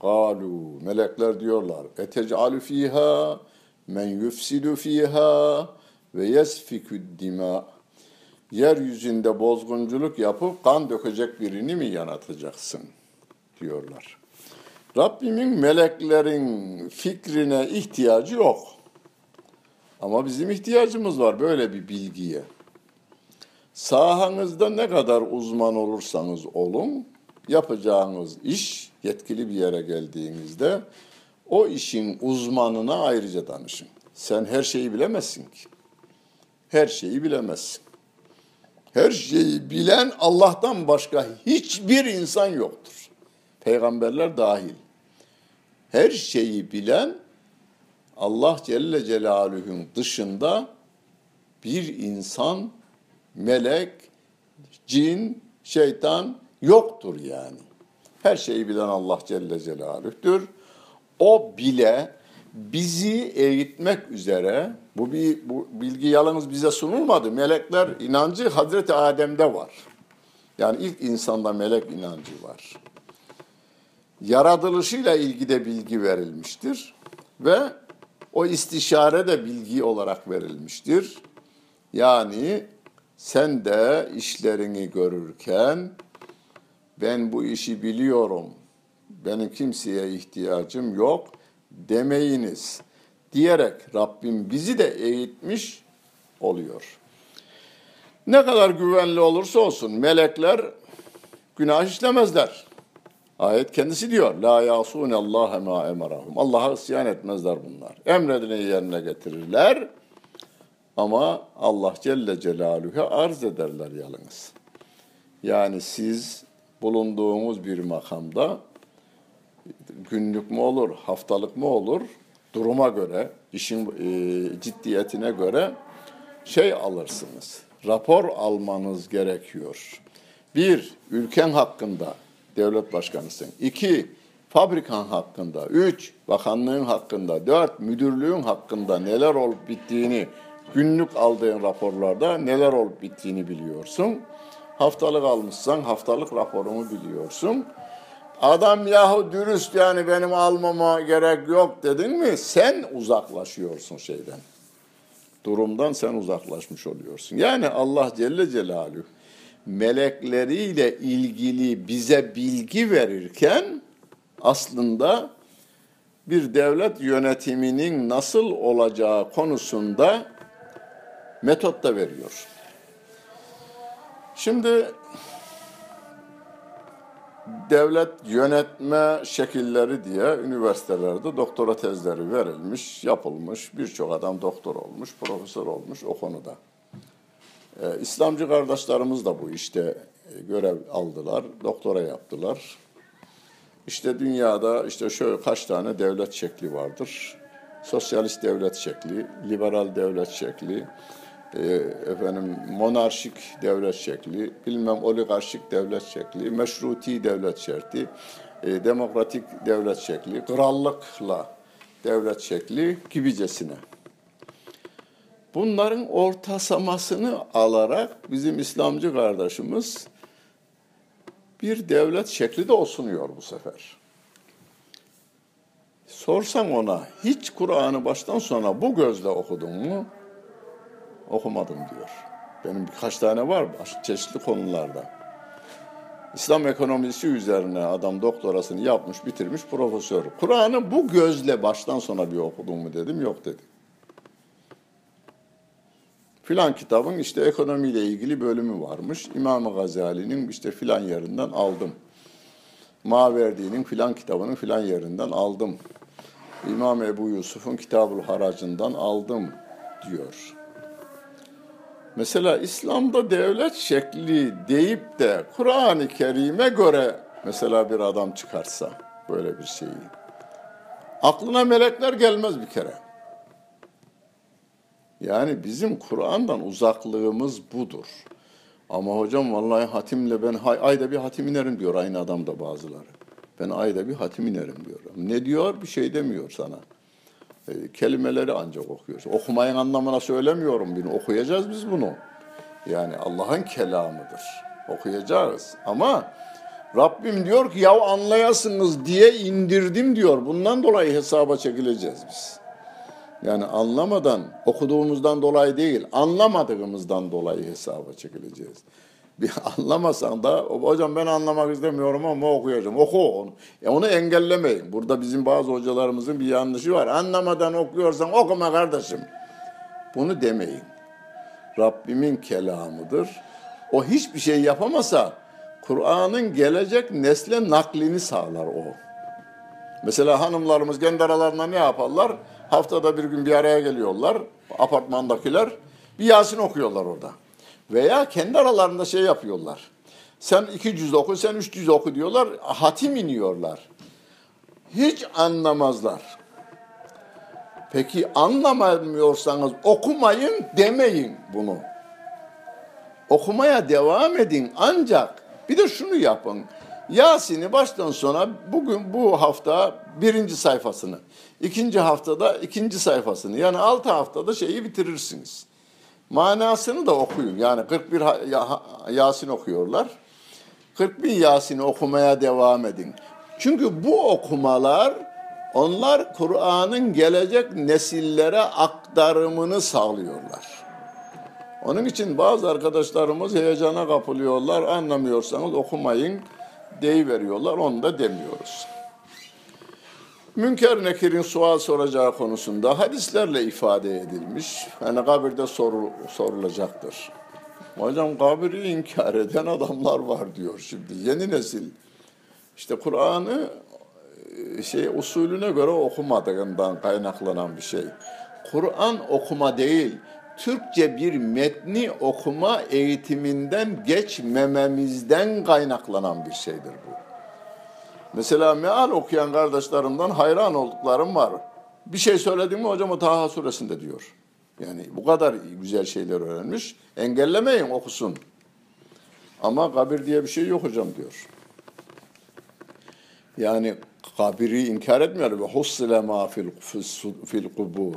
Galu melekler diyorlar. Etec'alu fiha men yufsidu fiha ve yesfikü dima. Yeryüzünde bozgunculuk yapıp kan dökecek birini mi yaratacaksın? diyorlar. Rabbimin meleklerin fikrine ihtiyacı yok. Ama bizim ihtiyacımız var böyle bir bilgiye. Sahanızda ne kadar uzman olursanız olun, yapacağınız iş yetkili bir yere geldiğinizde o işin uzmanına ayrıca danışın. Sen her şeyi bilemezsin ki. Her şeyi bilemezsin. Her şeyi bilen Allah'tan başka hiçbir insan yoktur. Peygamberler dahil. Her şeyi bilen Allah Celle Celaluhu'nun dışında bir insan, melek, cin, şeytan yoktur yani. Her şeyi bilen Allah Celle Celaluhu'dur. O bile bizi eğitmek üzere bu bir bu bilgi yalnız bize sunulmadı. Melekler inancı Hazreti Adem'de var. Yani ilk insanda melek inancı var. Yaratılışıyla ilgili de bilgi verilmiştir ve o istişare de bilgi olarak verilmiştir. Yani sen de işlerini görürken ben bu işi biliyorum, benim kimseye ihtiyacım yok demeyiniz diyerek Rabbim bizi de eğitmiş oluyor. Ne kadar güvenli olursa olsun melekler günah işlemezler. Ayet kendisi diyor. La yasune Allah ma emarahum. Allah'a isyan etmezler bunlar. Emredileni yerine getirirler. Ama Allah Celle Celaluhu arz ederler yalnız. Yani siz bulunduğumuz bir makamda günlük mü olur, haftalık mı olur, duruma göre, işin e, ciddiyetine göre şey alırsınız. Rapor almanız gerekiyor. Bir, ülken hakkında devlet başkanısın. İki, fabrikan hakkında. Üç, bakanlığın hakkında. Dört, müdürlüğün hakkında neler olup bittiğini, günlük aldığın raporlarda neler olup bittiğini biliyorsun. Haftalık almışsan haftalık raporunu biliyorsun. Adam yahu dürüst yani benim almama gerek yok dedin mi sen uzaklaşıyorsun şeyden. Durumdan sen uzaklaşmış oluyorsun. Yani Allah Celle Celaluhu melekleriyle ilgili bize bilgi verirken aslında bir devlet yönetiminin nasıl olacağı konusunda metot da veriyor. Şimdi devlet yönetme şekilleri diye üniversitelerde doktora tezleri verilmiş, yapılmış. Birçok adam doktor olmuş, profesör olmuş o konuda. Ee, İslamcı kardeşlerimiz de bu işte e, görev aldılar, doktora yaptılar. İşte dünyada işte şöyle kaç tane devlet şekli vardır. Sosyalist devlet şekli, liberal devlet şekli, e, efendim monarşik devlet şekli, bilmem oligarşik devlet şekli, meşruti devlet şekli, e, demokratik devlet şekli, krallıkla devlet şekli gibicesine. Bunların ortasamasını alarak bizim İslamcı kardeşimiz bir devlet şekli de osunuyor bu sefer. Sorsam ona hiç Kur'an'ı baştan sona bu gözle okudun mu? Okumadım diyor. Benim birkaç tane var çeşitli konularda. İslam ekonomisi üzerine adam doktorasını yapmış, bitirmiş profesör. Kur'an'ı bu gözle baştan sona bir okudun mu dedim, yok dedi. Filan kitabın işte ekonomiyle ilgili bölümü varmış. İmam Gazali'nin işte filan yerinden aldım. Maverdi'nin filan kitabının filan yerinden aldım. İmam Ebu Yusuf'un Kitabul Haracından aldım diyor. Mesela İslam'da devlet şekli deyip de Kur'an-ı Kerim'e göre mesela bir adam çıkarsa böyle bir şeyi. Aklına melekler gelmez bir kere. Yani bizim Kur'an'dan uzaklığımız budur. Ama hocam vallahi hatimle ben ayda bir hatim inerim diyor aynı adam da bazıları. Ben ayda bir hatim inerim diyor. Ne diyor? Bir şey demiyor sana. E, kelimeleri ancak okuyorsun. Okumayın anlamına söylemiyorum bunu. Okuyacağız biz bunu. Yani Allah'ın kelamıdır. Okuyacağız. Ama Rabbim diyor ki ya anlayasınız diye indirdim diyor. Bundan dolayı hesaba çekileceğiz biz. Yani anlamadan, okuduğumuzdan dolayı değil, anlamadığımızdan dolayı hesaba çekileceğiz. Bir anlamasan da hocam ben anlamak istemiyorum ama okuyacağım. Oku onu. E onu engellemeyin. Burada bizim bazı hocalarımızın bir yanlışı var. Anlamadan okuyorsan okuma kardeşim. Bunu demeyin. Rabbimin kelamıdır. O hiçbir şey yapamasa Kur'an'ın gelecek nesle naklini sağlar o. Mesela hanımlarımız kendi aralarında ne yaparlar? Haftada bir gün bir araya geliyorlar apartmandakiler. Bir Yasin okuyorlar orada. Veya kendi aralarında şey yapıyorlar. Sen iki cüz oku, sen üç cüz oku diyorlar. Hatim iniyorlar. Hiç anlamazlar. Peki anlamıyorsanız okumayın demeyin bunu. Okumaya devam edin ancak bir de şunu yapın. Yasin'i baştan sona bugün bu hafta birinci sayfasını, ikinci haftada ikinci sayfasını yani altı haftada şeyi bitirirsiniz. Manasını da okuyun. Yani 41 Yasin okuyorlar. 41 Yasin'i okumaya devam edin. Çünkü bu okumalar onlar Kur'an'ın gelecek nesillere aktarımını sağlıyorlar. Onun için bazı arkadaşlarımız heyecana kapılıyorlar. Anlamıyorsanız okumayın veriyorlar. Onu da demiyoruz. Münker Nekir'in sual soracağı konusunda hadislerle ifade edilmiş. Yani kabirde soru, sorulacaktır. Hocam kabiri inkar eden adamlar var diyor şimdi. Yeni nesil. İşte Kur'an'ı e, şey usulüne göre okumadığından kaynaklanan bir şey. Kur'an okuma değil, Türkçe bir metni okuma eğitiminden geçmememizden kaynaklanan bir şeydir bu. Mesela meal okuyan kardeşlerimden hayran olduklarım var. Bir şey söyledim mi hocam o Taha suresinde diyor. Yani bu kadar güzel şeyler öğrenmiş. Engellemeyin okusun. Ama kabir diye bir şey yok hocam diyor. Yani kabiri inkar etmiyor. Ve hussile ma fil, fil kubur.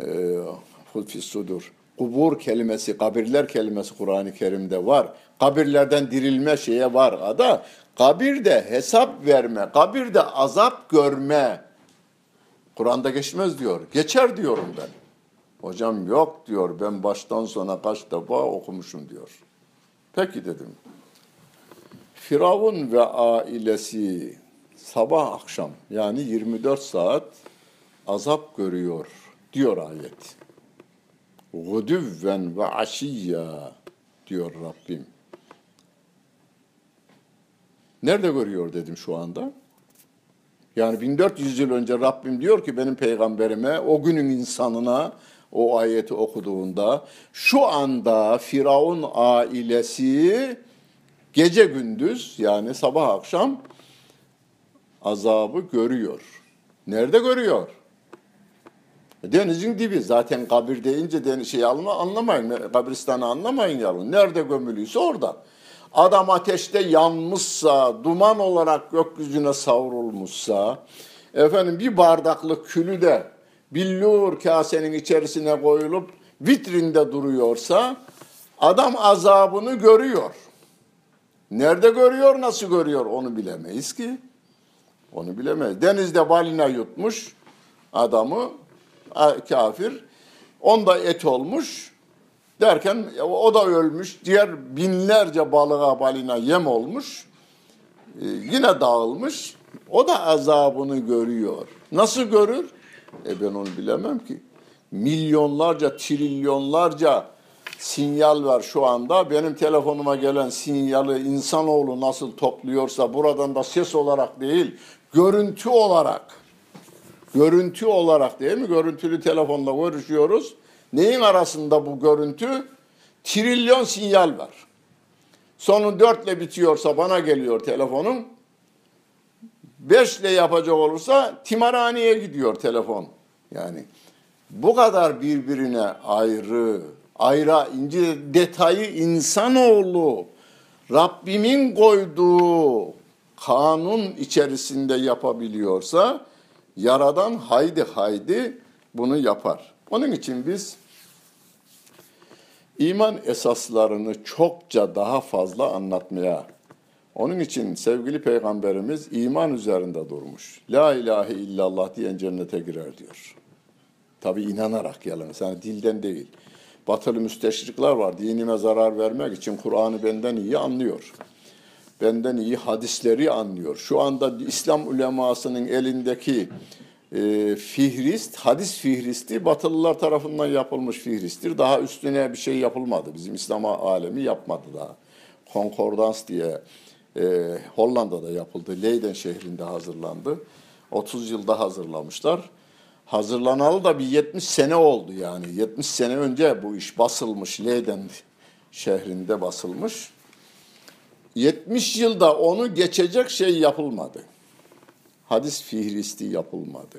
Ee, fil sudur. Kubur kelimesi, kabirler kelimesi Kur'an-ı Kerim'de var. Kabirlerden dirilme şeye var. Ada kabirde hesap verme, kabirde azap görme. Kur'an'da geçmez diyor. Geçer diyorum ben. Hocam yok diyor. Ben baştan sona kaç defa okumuşum diyor. Peki dedim. Firavun ve ailesi sabah akşam yani 24 saat azap görüyor diyor ayet. Gudüvven ve aşiyya diyor Rabbim. Nerede görüyor dedim şu anda. Yani 1400 yıl önce Rabbim diyor ki benim peygamberime, o günün insanına o ayeti okuduğunda şu anda Firavun ailesi gece gündüz yani sabah akşam azabı görüyor. Nerede görüyor? Denizin dibi zaten kabir deyince deniz şey alma, anlamayın. Kabristanı anlamayın yalın. Nerede gömülüyse orada. Adam ateşte yanmışsa, duman olarak gökyüzüne savrulmuşsa, efendim bir bardaklık külü de billur kasenin içerisine koyulup vitrinde duruyorsa, adam azabını görüyor. Nerede görüyor, nasıl görüyor onu bilemeyiz ki. Onu bilemeyiz. Denizde balina yutmuş adamı, kafir. Onda et olmuş. Derken o da ölmüş. Diğer binlerce balığa balina yem olmuş. Ee, yine dağılmış. O da azabını görüyor. Nasıl görür? E ben onu bilemem ki. Milyonlarca, trilyonlarca sinyal var şu anda. Benim telefonuma gelen sinyali insanoğlu nasıl topluyorsa buradan da ses olarak değil, görüntü olarak. Görüntü olarak değil mi? Görüntülü telefonla görüşüyoruz. Neyin arasında bu görüntü? Trilyon sinyal var. Sonu dörtle bitiyorsa bana geliyor telefonum. Beşle yapacak olursa timarhaneye gidiyor telefon. Yani bu kadar birbirine ayrı, ayrı ince detayı insanoğlu Rabbimin koyduğu kanun içerisinde yapabiliyorsa Yaradan haydi haydi bunu yapar. Onun için biz iman esaslarını çokça daha fazla anlatmaya, onun için sevgili peygamberimiz iman üzerinde durmuş. La ilahe illallah diyen cennete girer diyor. Tabi inanarak yalan, yani dilden değil. Batılı müsteşrikler var, dinime zarar vermek için Kur'an'ı benden iyi anlıyor. Benden iyi hadisleri anlıyor. Şu anda İslam ulemasının elindeki e, fihrist, hadis fihristi Batılılar tarafından yapılmış fihristtir. Daha üstüne bir şey yapılmadı. Bizim İslam alemi yapmadı daha. Konkordans diye e, Hollanda'da yapıldı. Leyden şehrinde hazırlandı. 30 yılda hazırlamışlar. Hazırlanalı da bir 70 sene oldu yani. 70 sene önce bu iş basılmış. Leyden şehrinde basılmış. 70 yılda onu geçecek şey yapılmadı hadis fihristi yapılmadı.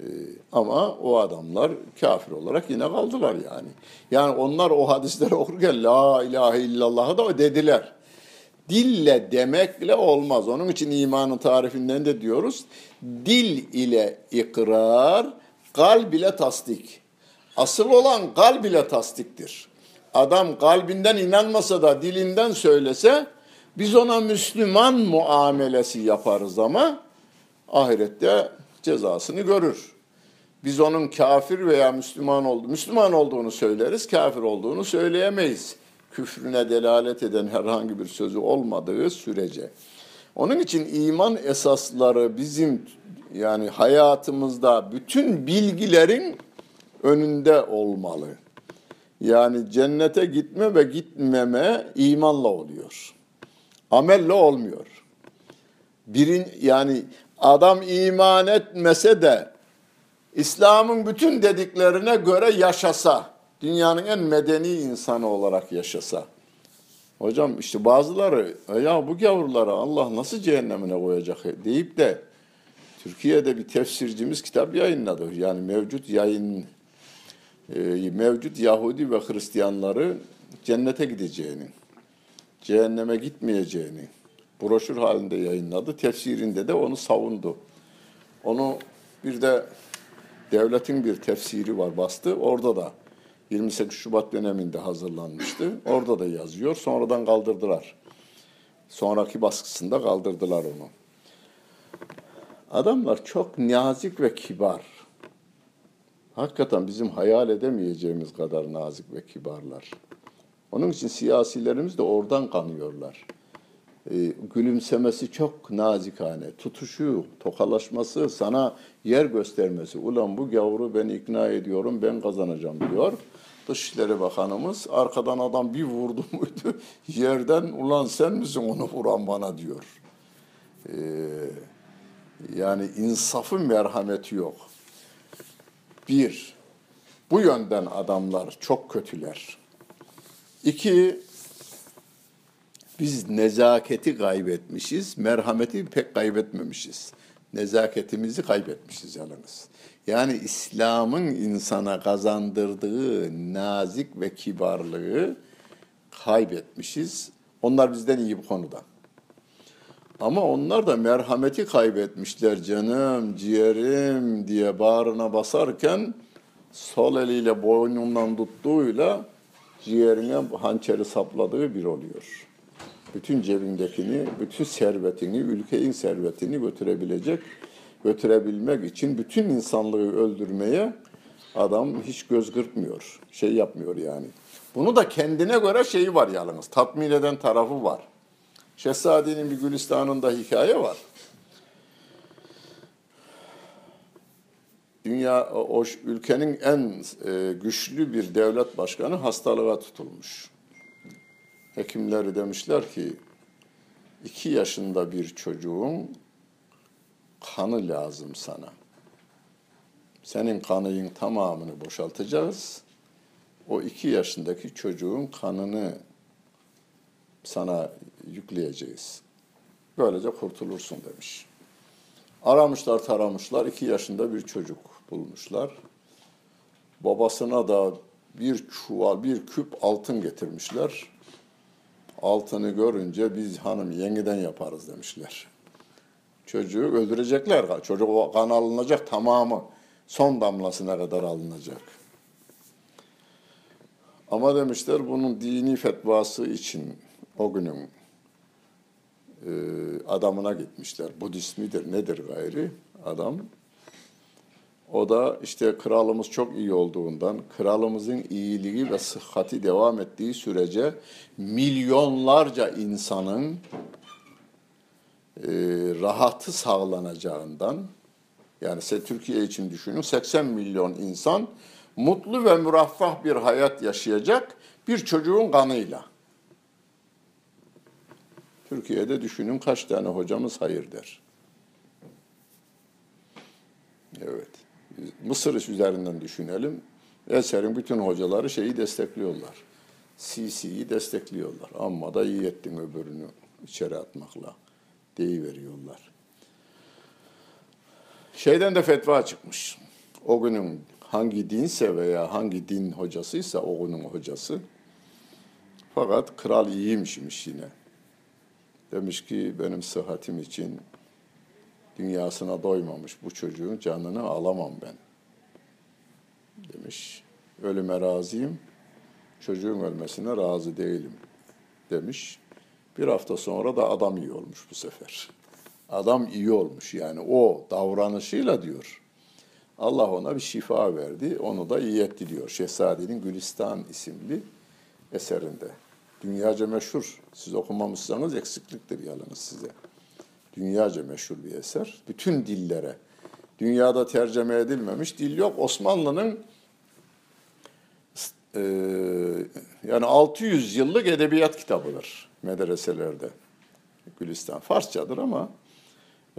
Ee, ama o adamlar kafir olarak yine kaldılar yani. Yani onlar o hadisleri okurken la ilahe illallah'ı da dediler. Dille demekle olmaz. Onun için imanın tarifinden de diyoruz. Dil ile ikrar, kalb ile tasdik. Asıl olan kalb ile tasdiktir. Adam kalbinden inanmasa da dilinden söylese biz ona Müslüman muamelesi yaparız ama ahirette cezasını görür. Biz onun kafir veya Müslüman oldu, Müslüman olduğunu söyleriz, kafir olduğunu söyleyemeyiz. Küfrüne delalet eden herhangi bir sözü olmadığı sürece. Onun için iman esasları bizim yani hayatımızda bütün bilgilerin önünde olmalı. Yani cennete gitme ve gitmeme imanla oluyor. Amelle olmuyor. Birin yani adam iman etmese de İslam'ın bütün dediklerine göre yaşasa, dünyanın en medeni insanı olarak yaşasa. Hocam işte bazıları ya bu gavurları Allah nasıl cehennemine koyacak deyip de Türkiye'de bir tefsircimiz kitap yayınladı. Yani mevcut yayın e, mevcut Yahudi ve Hristiyanları cennete gideceğini, cehenneme gitmeyeceğini, broşür halinde yayınladı. Tefsirinde de onu savundu. Onu bir de devletin bir tefsiri var bastı. Orada da 28 Şubat döneminde hazırlanmıştı. Orada da yazıyor. Sonradan kaldırdılar. Sonraki baskısında kaldırdılar onu. Adamlar çok nazik ve kibar. Hakikaten bizim hayal edemeyeceğimiz kadar nazik ve kibarlar. Onun için siyasilerimiz de oradan kanıyorlar e, gülümsemesi çok nazikane, tutuşu, tokalaşması, sana yer göstermesi. Ulan bu gavuru ben ikna ediyorum, ben kazanacağım diyor. Dışişleri Bakanımız arkadan adam bir vurdu muydu yerden ulan sen misin onu vuran bana diyor. Ee, yani insafı merhameti yok. Bir, bu yönden adamlar çok kötüler. İki, biz nezaketi kaybetmişiz, merhameti pek kaybetmemişiz. Nezaketimizi kaybetmişiz yalnız. Yani İslam'ın insana kazandırdığı nazik ve kibarlığı kaybetmişiz. Onlar bizden iyi bu konuda. Ama onlar da merhameti kaybetmişler canım, ciğerim diye bağrına basarken sol eliyle boynundan tuttuğuyla ciğerine hançeri sapladığı bir oluyor. Bütün cebindekini, bütün servetini, ülkenin servetini götürebilecek, götürebilmek için bütün insanlığı öldürmeye adam hiç göz kırpmıyor. Şey yapmıyor yani. Bunu da kendine göre şeyi var yalnız. Tatmin eden tarafı var. Şehzade'nin bir Gülistan'ında hikaye var. Dünya o ülkenin en e, güçlü bir devlet başkanı hastalığa tutulmuş. Hekimleri demişler ki iki yaşında bir çocuğun kanı lazım sana. Senin kanının tamamını boşaltacağız. O iki yaşındaki çocuğun kanını sana yükleyeceğiz. Böylece kurtulursun demiş. Aramışlar taramışlar iki yaşında bir çocuk bulmuşlar. Babasına da bir çuval, bir küp altın getirmişler. Altını görünce biz hanım yeniden yaparız demişler. Çocuğu öldürecekler. Çocuk o kan alınacak tamamı. Son damlasına kadar alınacak. Ama demişler bunun dini fetvası için o günün e, adamına gitmişler. Budist midir nedir gayri adam. O da işte kralımız çok iyi olduğundan, kralımızın iyiliği ve sıhhati devam ettiği sürece milyonlarca insanın e, rahatı sağlanacağından, yani Türkiye için düşünün 80 milyon insan mutlu ve müreffah bir hayat yaşayacak bir çocuğun kanıyla. Türkiye'de düşünün kaç tane hocamız hayır der. Evet. Mısır üzerinden düşünelim. Eser'in bütün hocaları şeyi destekliyorlar. CC'yi destekliyorlar. Amma da iyi ettin öbürünü içeri atmakla deyiveriyorlar. Şeyden de fetva çıkmış. O günün hangi dinse veya hangi din hocasıysa o günün hocası. Fakat kral iyiymişmiş yine. Demiş ki benim sıhhatim için dünyasına doymamış bu çocuğun canını alamam ben. Demiş. Ölüme razıyım. Çocuğun ölmesine razı değilim. Demiş. Bir hafta sonra da adam iyi olmuş bu sefer. Adam iyi olmuş yani o davranışıyla diyor. Allah ona bir şifa verdi. Onu da iyi etti diyor. Şehzade'nin Gülistan isimli eserinde. Dünyaca meşhur. Siz okumamışsanız eksikliktir yalnız size. Dünyaca meşhur bir eser. Bütün dillere. Dünyada tercüme edilmemiş dil yok. Osmanlı'nın e, yani 600 yıllık edebiyat kitabıdır medreselerde. Gülistan Farsçadır ama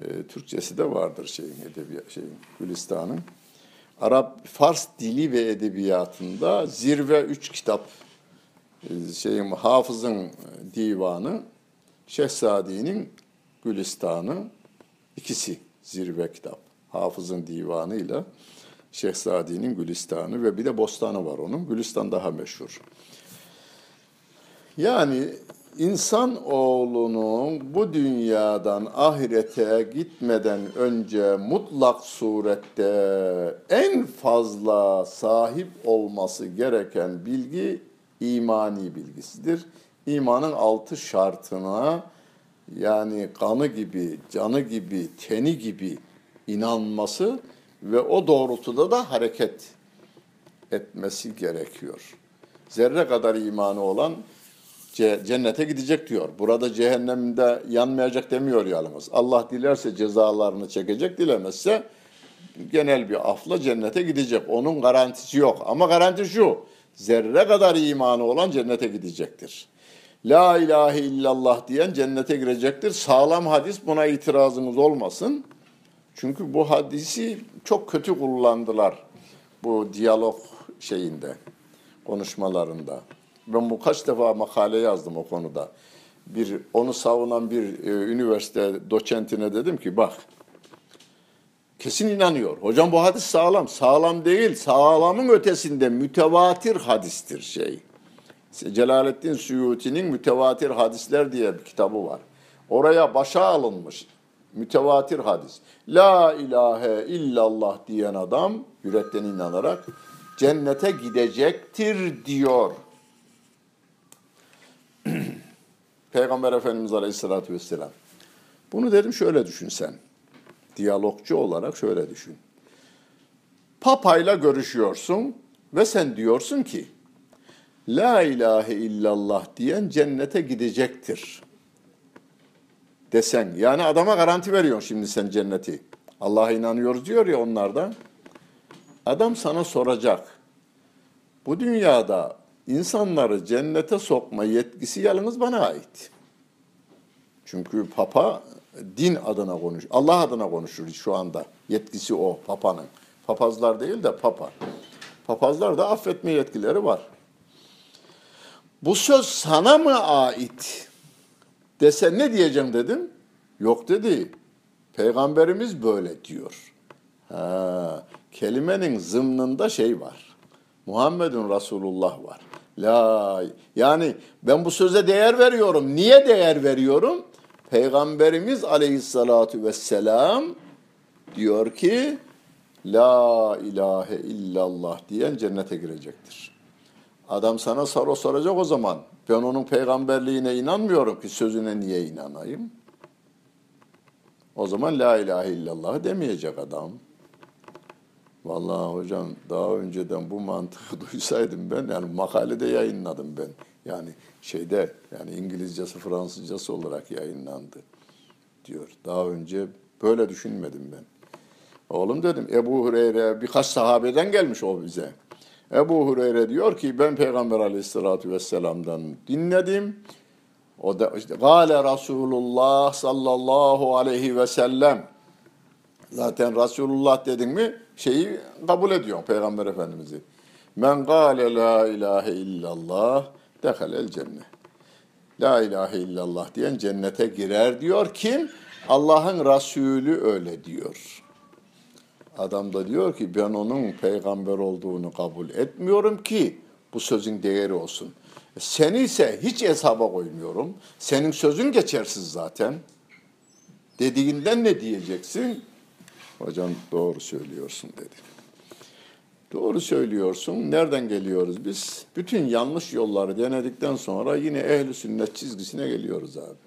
e, Türkçesi de vardır şeyin edebiyat şeyin Gülistan'ın. Arap Fars dili ve edebiyatında zirve üç kitap e, şeyin Hafız'ın divanı, Şehzadi'nin Gülistan'ı ikisi zirve kitap. Hafız'ın divanıyla Şehzadi'nin Gülistan'ı ve bir de Bostanı var onun. Gülistan daha meşhur. Yani insan oğlunun bu dünyadan ahirete gitmeden önce mutlak surette en fazla sahip olması gereken bilgi imani bilgisidir. İmanın altı şartına yani kanı gibi, canı gibi, teni gibi inanması ve o doğrultuda da hareket etmesi gerekiyor. Zerre kadar imanı olan cennete gidecek diyor. Burada cehennemde yanmayacak demiyor yalnız. Allah dilerse cezalarını çekecek, dilemezse genel bir afla cennete gidecek. Onun garantisi yok. Ama garanti şu, zerre kadar imanı olan cennete gidecektir. La ilahe illallah diyen cennete girecektir. Sağlam hadis buna itirazınız olmasın. Çünkü bu hadisi çok kötü kullandılar bu diyalog şeyinde, konuşmalarında. Ben bu kaç defa makale yazdım o konuda. Bir onu savunan bir e, üniversite doçentine dedim ki bak Kesin inanıyor. Hocam bu hadis sağlam. Sağlam değil. Sağlamın ötesinde mütevatir hadistir şey. Celaleddin Suyuti'nin Mütevatir Hadisler diye bir kitabı var. Oraya başa alınmış mütevatir hadis. La ilahe illallah diyen adam yürekten inanarak cennete gidecektir diyor. Peygamber Efendimiz Aleyhisselatü Vesselam. Bunu dedim şöyle düşün sen. Diyalogcu olarak şöyle düşün. Papayla görüşüyorsun ve sen diyorsun ki La ilahe illallah diyen cennete gidecektir. Desen. Yani adama garanti veriyorsun şimdi sen cenneti. Allah'a inanıyoruz diyor ya onlardan. Adam sana soracak. Bu dünyada insanları cennete sokma yetkisi yalnız bana ait. Çünkü papa din adına konuş, Allah adına konuşur şu anda. Yetkisi o papanın. Papazlar değil de papa. Papazlar da affetme yetkileri var. Bu söz sana mı ait? Dese ne diyeceğim dedim. Yok dedi. Peygamberimiz böyle diyor. Ha, kelimenin zımnında şey var. Muhammedun Resulullah var. La yani ben bu söze değer veriyorum. Niye değer veriyorum? Peygamberimiz Aleyhissalatu vesselam diyor ki La ilahe illallah diyen cennete girecektir. Adam sana soru soracak o zaman. Ben onun peygamberliğine inanmıyorum ki sözüne niye inanayım? O zaman la ilahe illallah demeyecek adam. Vallahi hocam daha önceden bu mantığı duysaydım ben yani makalede yayınladım ben. Yani şeyde yani İngilizcesi Fransızcası olarak yayınlandı diyor. Daha önce böyle düşünmedim ben. Oğlum dedim Ebu Hureyre birkaç sahabeden gelmiş o bize. Ebu Hureyre diyor ki ben Peygamber aleyhissalatü vesselam'dan dinledim. O da işte Gale Resulullah sallallahu aleyhi ve sellem. Zaten Resulullah dedin mi şeyi kabul ediyor Peygamber Efendimiz'i. Men gale la ilahe illallah dehalel cennet. La ilahe illallah diyen cennete girer diyor. Kim? Allah'ın Resulü öyle diyor. Adam da diyor ki ben onun peygamber olduğunu kabul etmiyorum ki bu sözün değeri olsun. Seni ise hiç hesaba koymuyorum. Senin sözün geçersiz zaten. Dediğinden ne diyeceksin? Hocam doğru söylüyorsun dedi. Doğru söylüyorsun. Nereden geliyoruz biz? Bütün yanlış yolları denedikten sonra yine ehli sünnet çizgisine geliyoruz abi.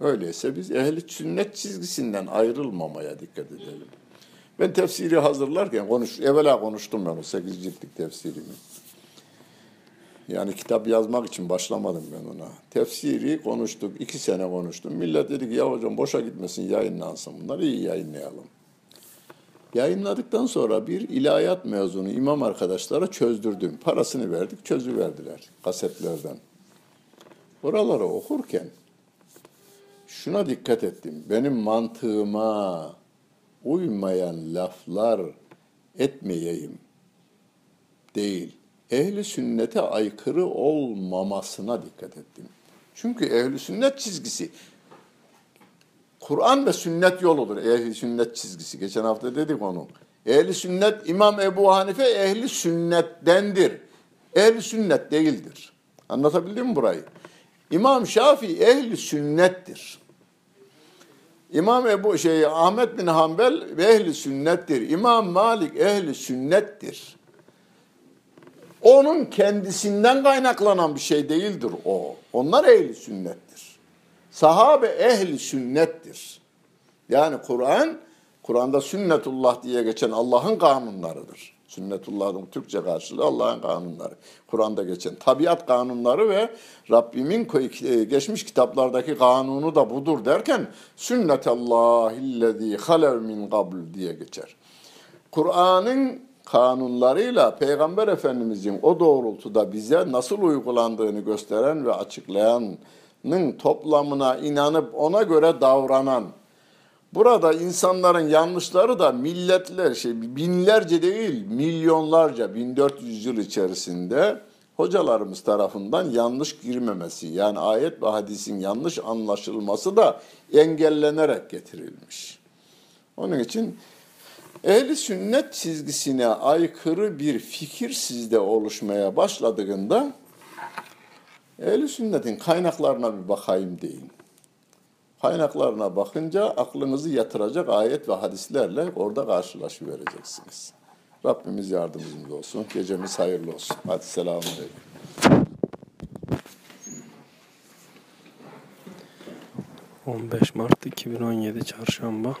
Öyleyse biz ehli sünnet çizgisinden ayrılmamaya dikkat edelim. Ben tefsiri hazırlarken konuş, evvela konuştum ben o 8 ciltlik tefsirimi. Yani kitap yazmak için başlamadım ben ona. Tefsiri konuştuk, iki sene konuştum. Millet dedi ki ya hocam boşa gitmesin yayınlansın bunlar, iyi yayınlayalım. Yayınladıktan sonra bir ilahiyat mezunu imam arkadaşlara çözdürdüm. Parasını verdik, çözü verdiler kasetlerden. Oraları okurken şuna dikkat ettim. Benim mantığıma uymayan laflar etmeyeyim değil. Ehli sünnete aykırı olmamasına dikkat ettim. Çünkü ehli sünnet çizgisi Kur'an ve sünnet yoludur. Ehli sünnet çizgisi. Geçen hafta dedik onu. Ehli sünnet İmam Ebu Hanife ehli sünnettendir. Ehli sünnet değildir. Anlatabildim mi burayı? İmam Şafii ehli sünnettir. İmam Ebu şey Ahmet bin Hanbel ehli sünnettir. İmam Malik ehli sünnettir. Onun kendisinden kaynaklanan bir şey değildir o. Onlar ehli sünnettir. Sahabe ehli sünnettir. Yani Kur'an, Kur'an'da sünnetullah diye geçen Allah'ın kanunlarıdır. Sünnetullah'ın Türkçe karşılığı Allah'ın kanunları. Kur'an'da geçen tabiat kanunları ve Rabbimin geçmiş kitaplardaki kanunu da budur derken sünnetallahillezî halev min qabl diye geçer. Kur'an'ın kanunlarıyla Peygamber Efendimizin o doğrultuda bize nasıl uygulandığını gösteren ve açıklayanın toplamına inanıp ona göre davranan Burada insanların yanlışları da milletler, şey binlerce değil milyonlarca, 1400 yıl içerisinde hocalarımız tarafından yanlış girmemesi, yani ayet ve hadisin yanlış anlaşılması da engellenerek getirilmiş. Onun için ehli sünnet çizgisine aykırı bir fikir sizde oluşmaya başladığında ehli sünnetin kaynaklarına bir bakayım deyin. Kaynaklarına bakınca aklınızı yatıracak ayet ve hadislerle orada karşılaşıvereceksiniz. Rabbimiz yardımcımız olsun. Gecemiz hayırlı olsun. Hadi selamun aleyküm. 15 Mart 2017 Çarşamba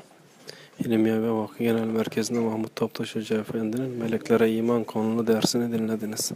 İlmiye ve Vakı Genel Merkezi'nde Mahmut Toptaş Hoca Efendi'nin Meleklere İman konulu dersini dinlediniz.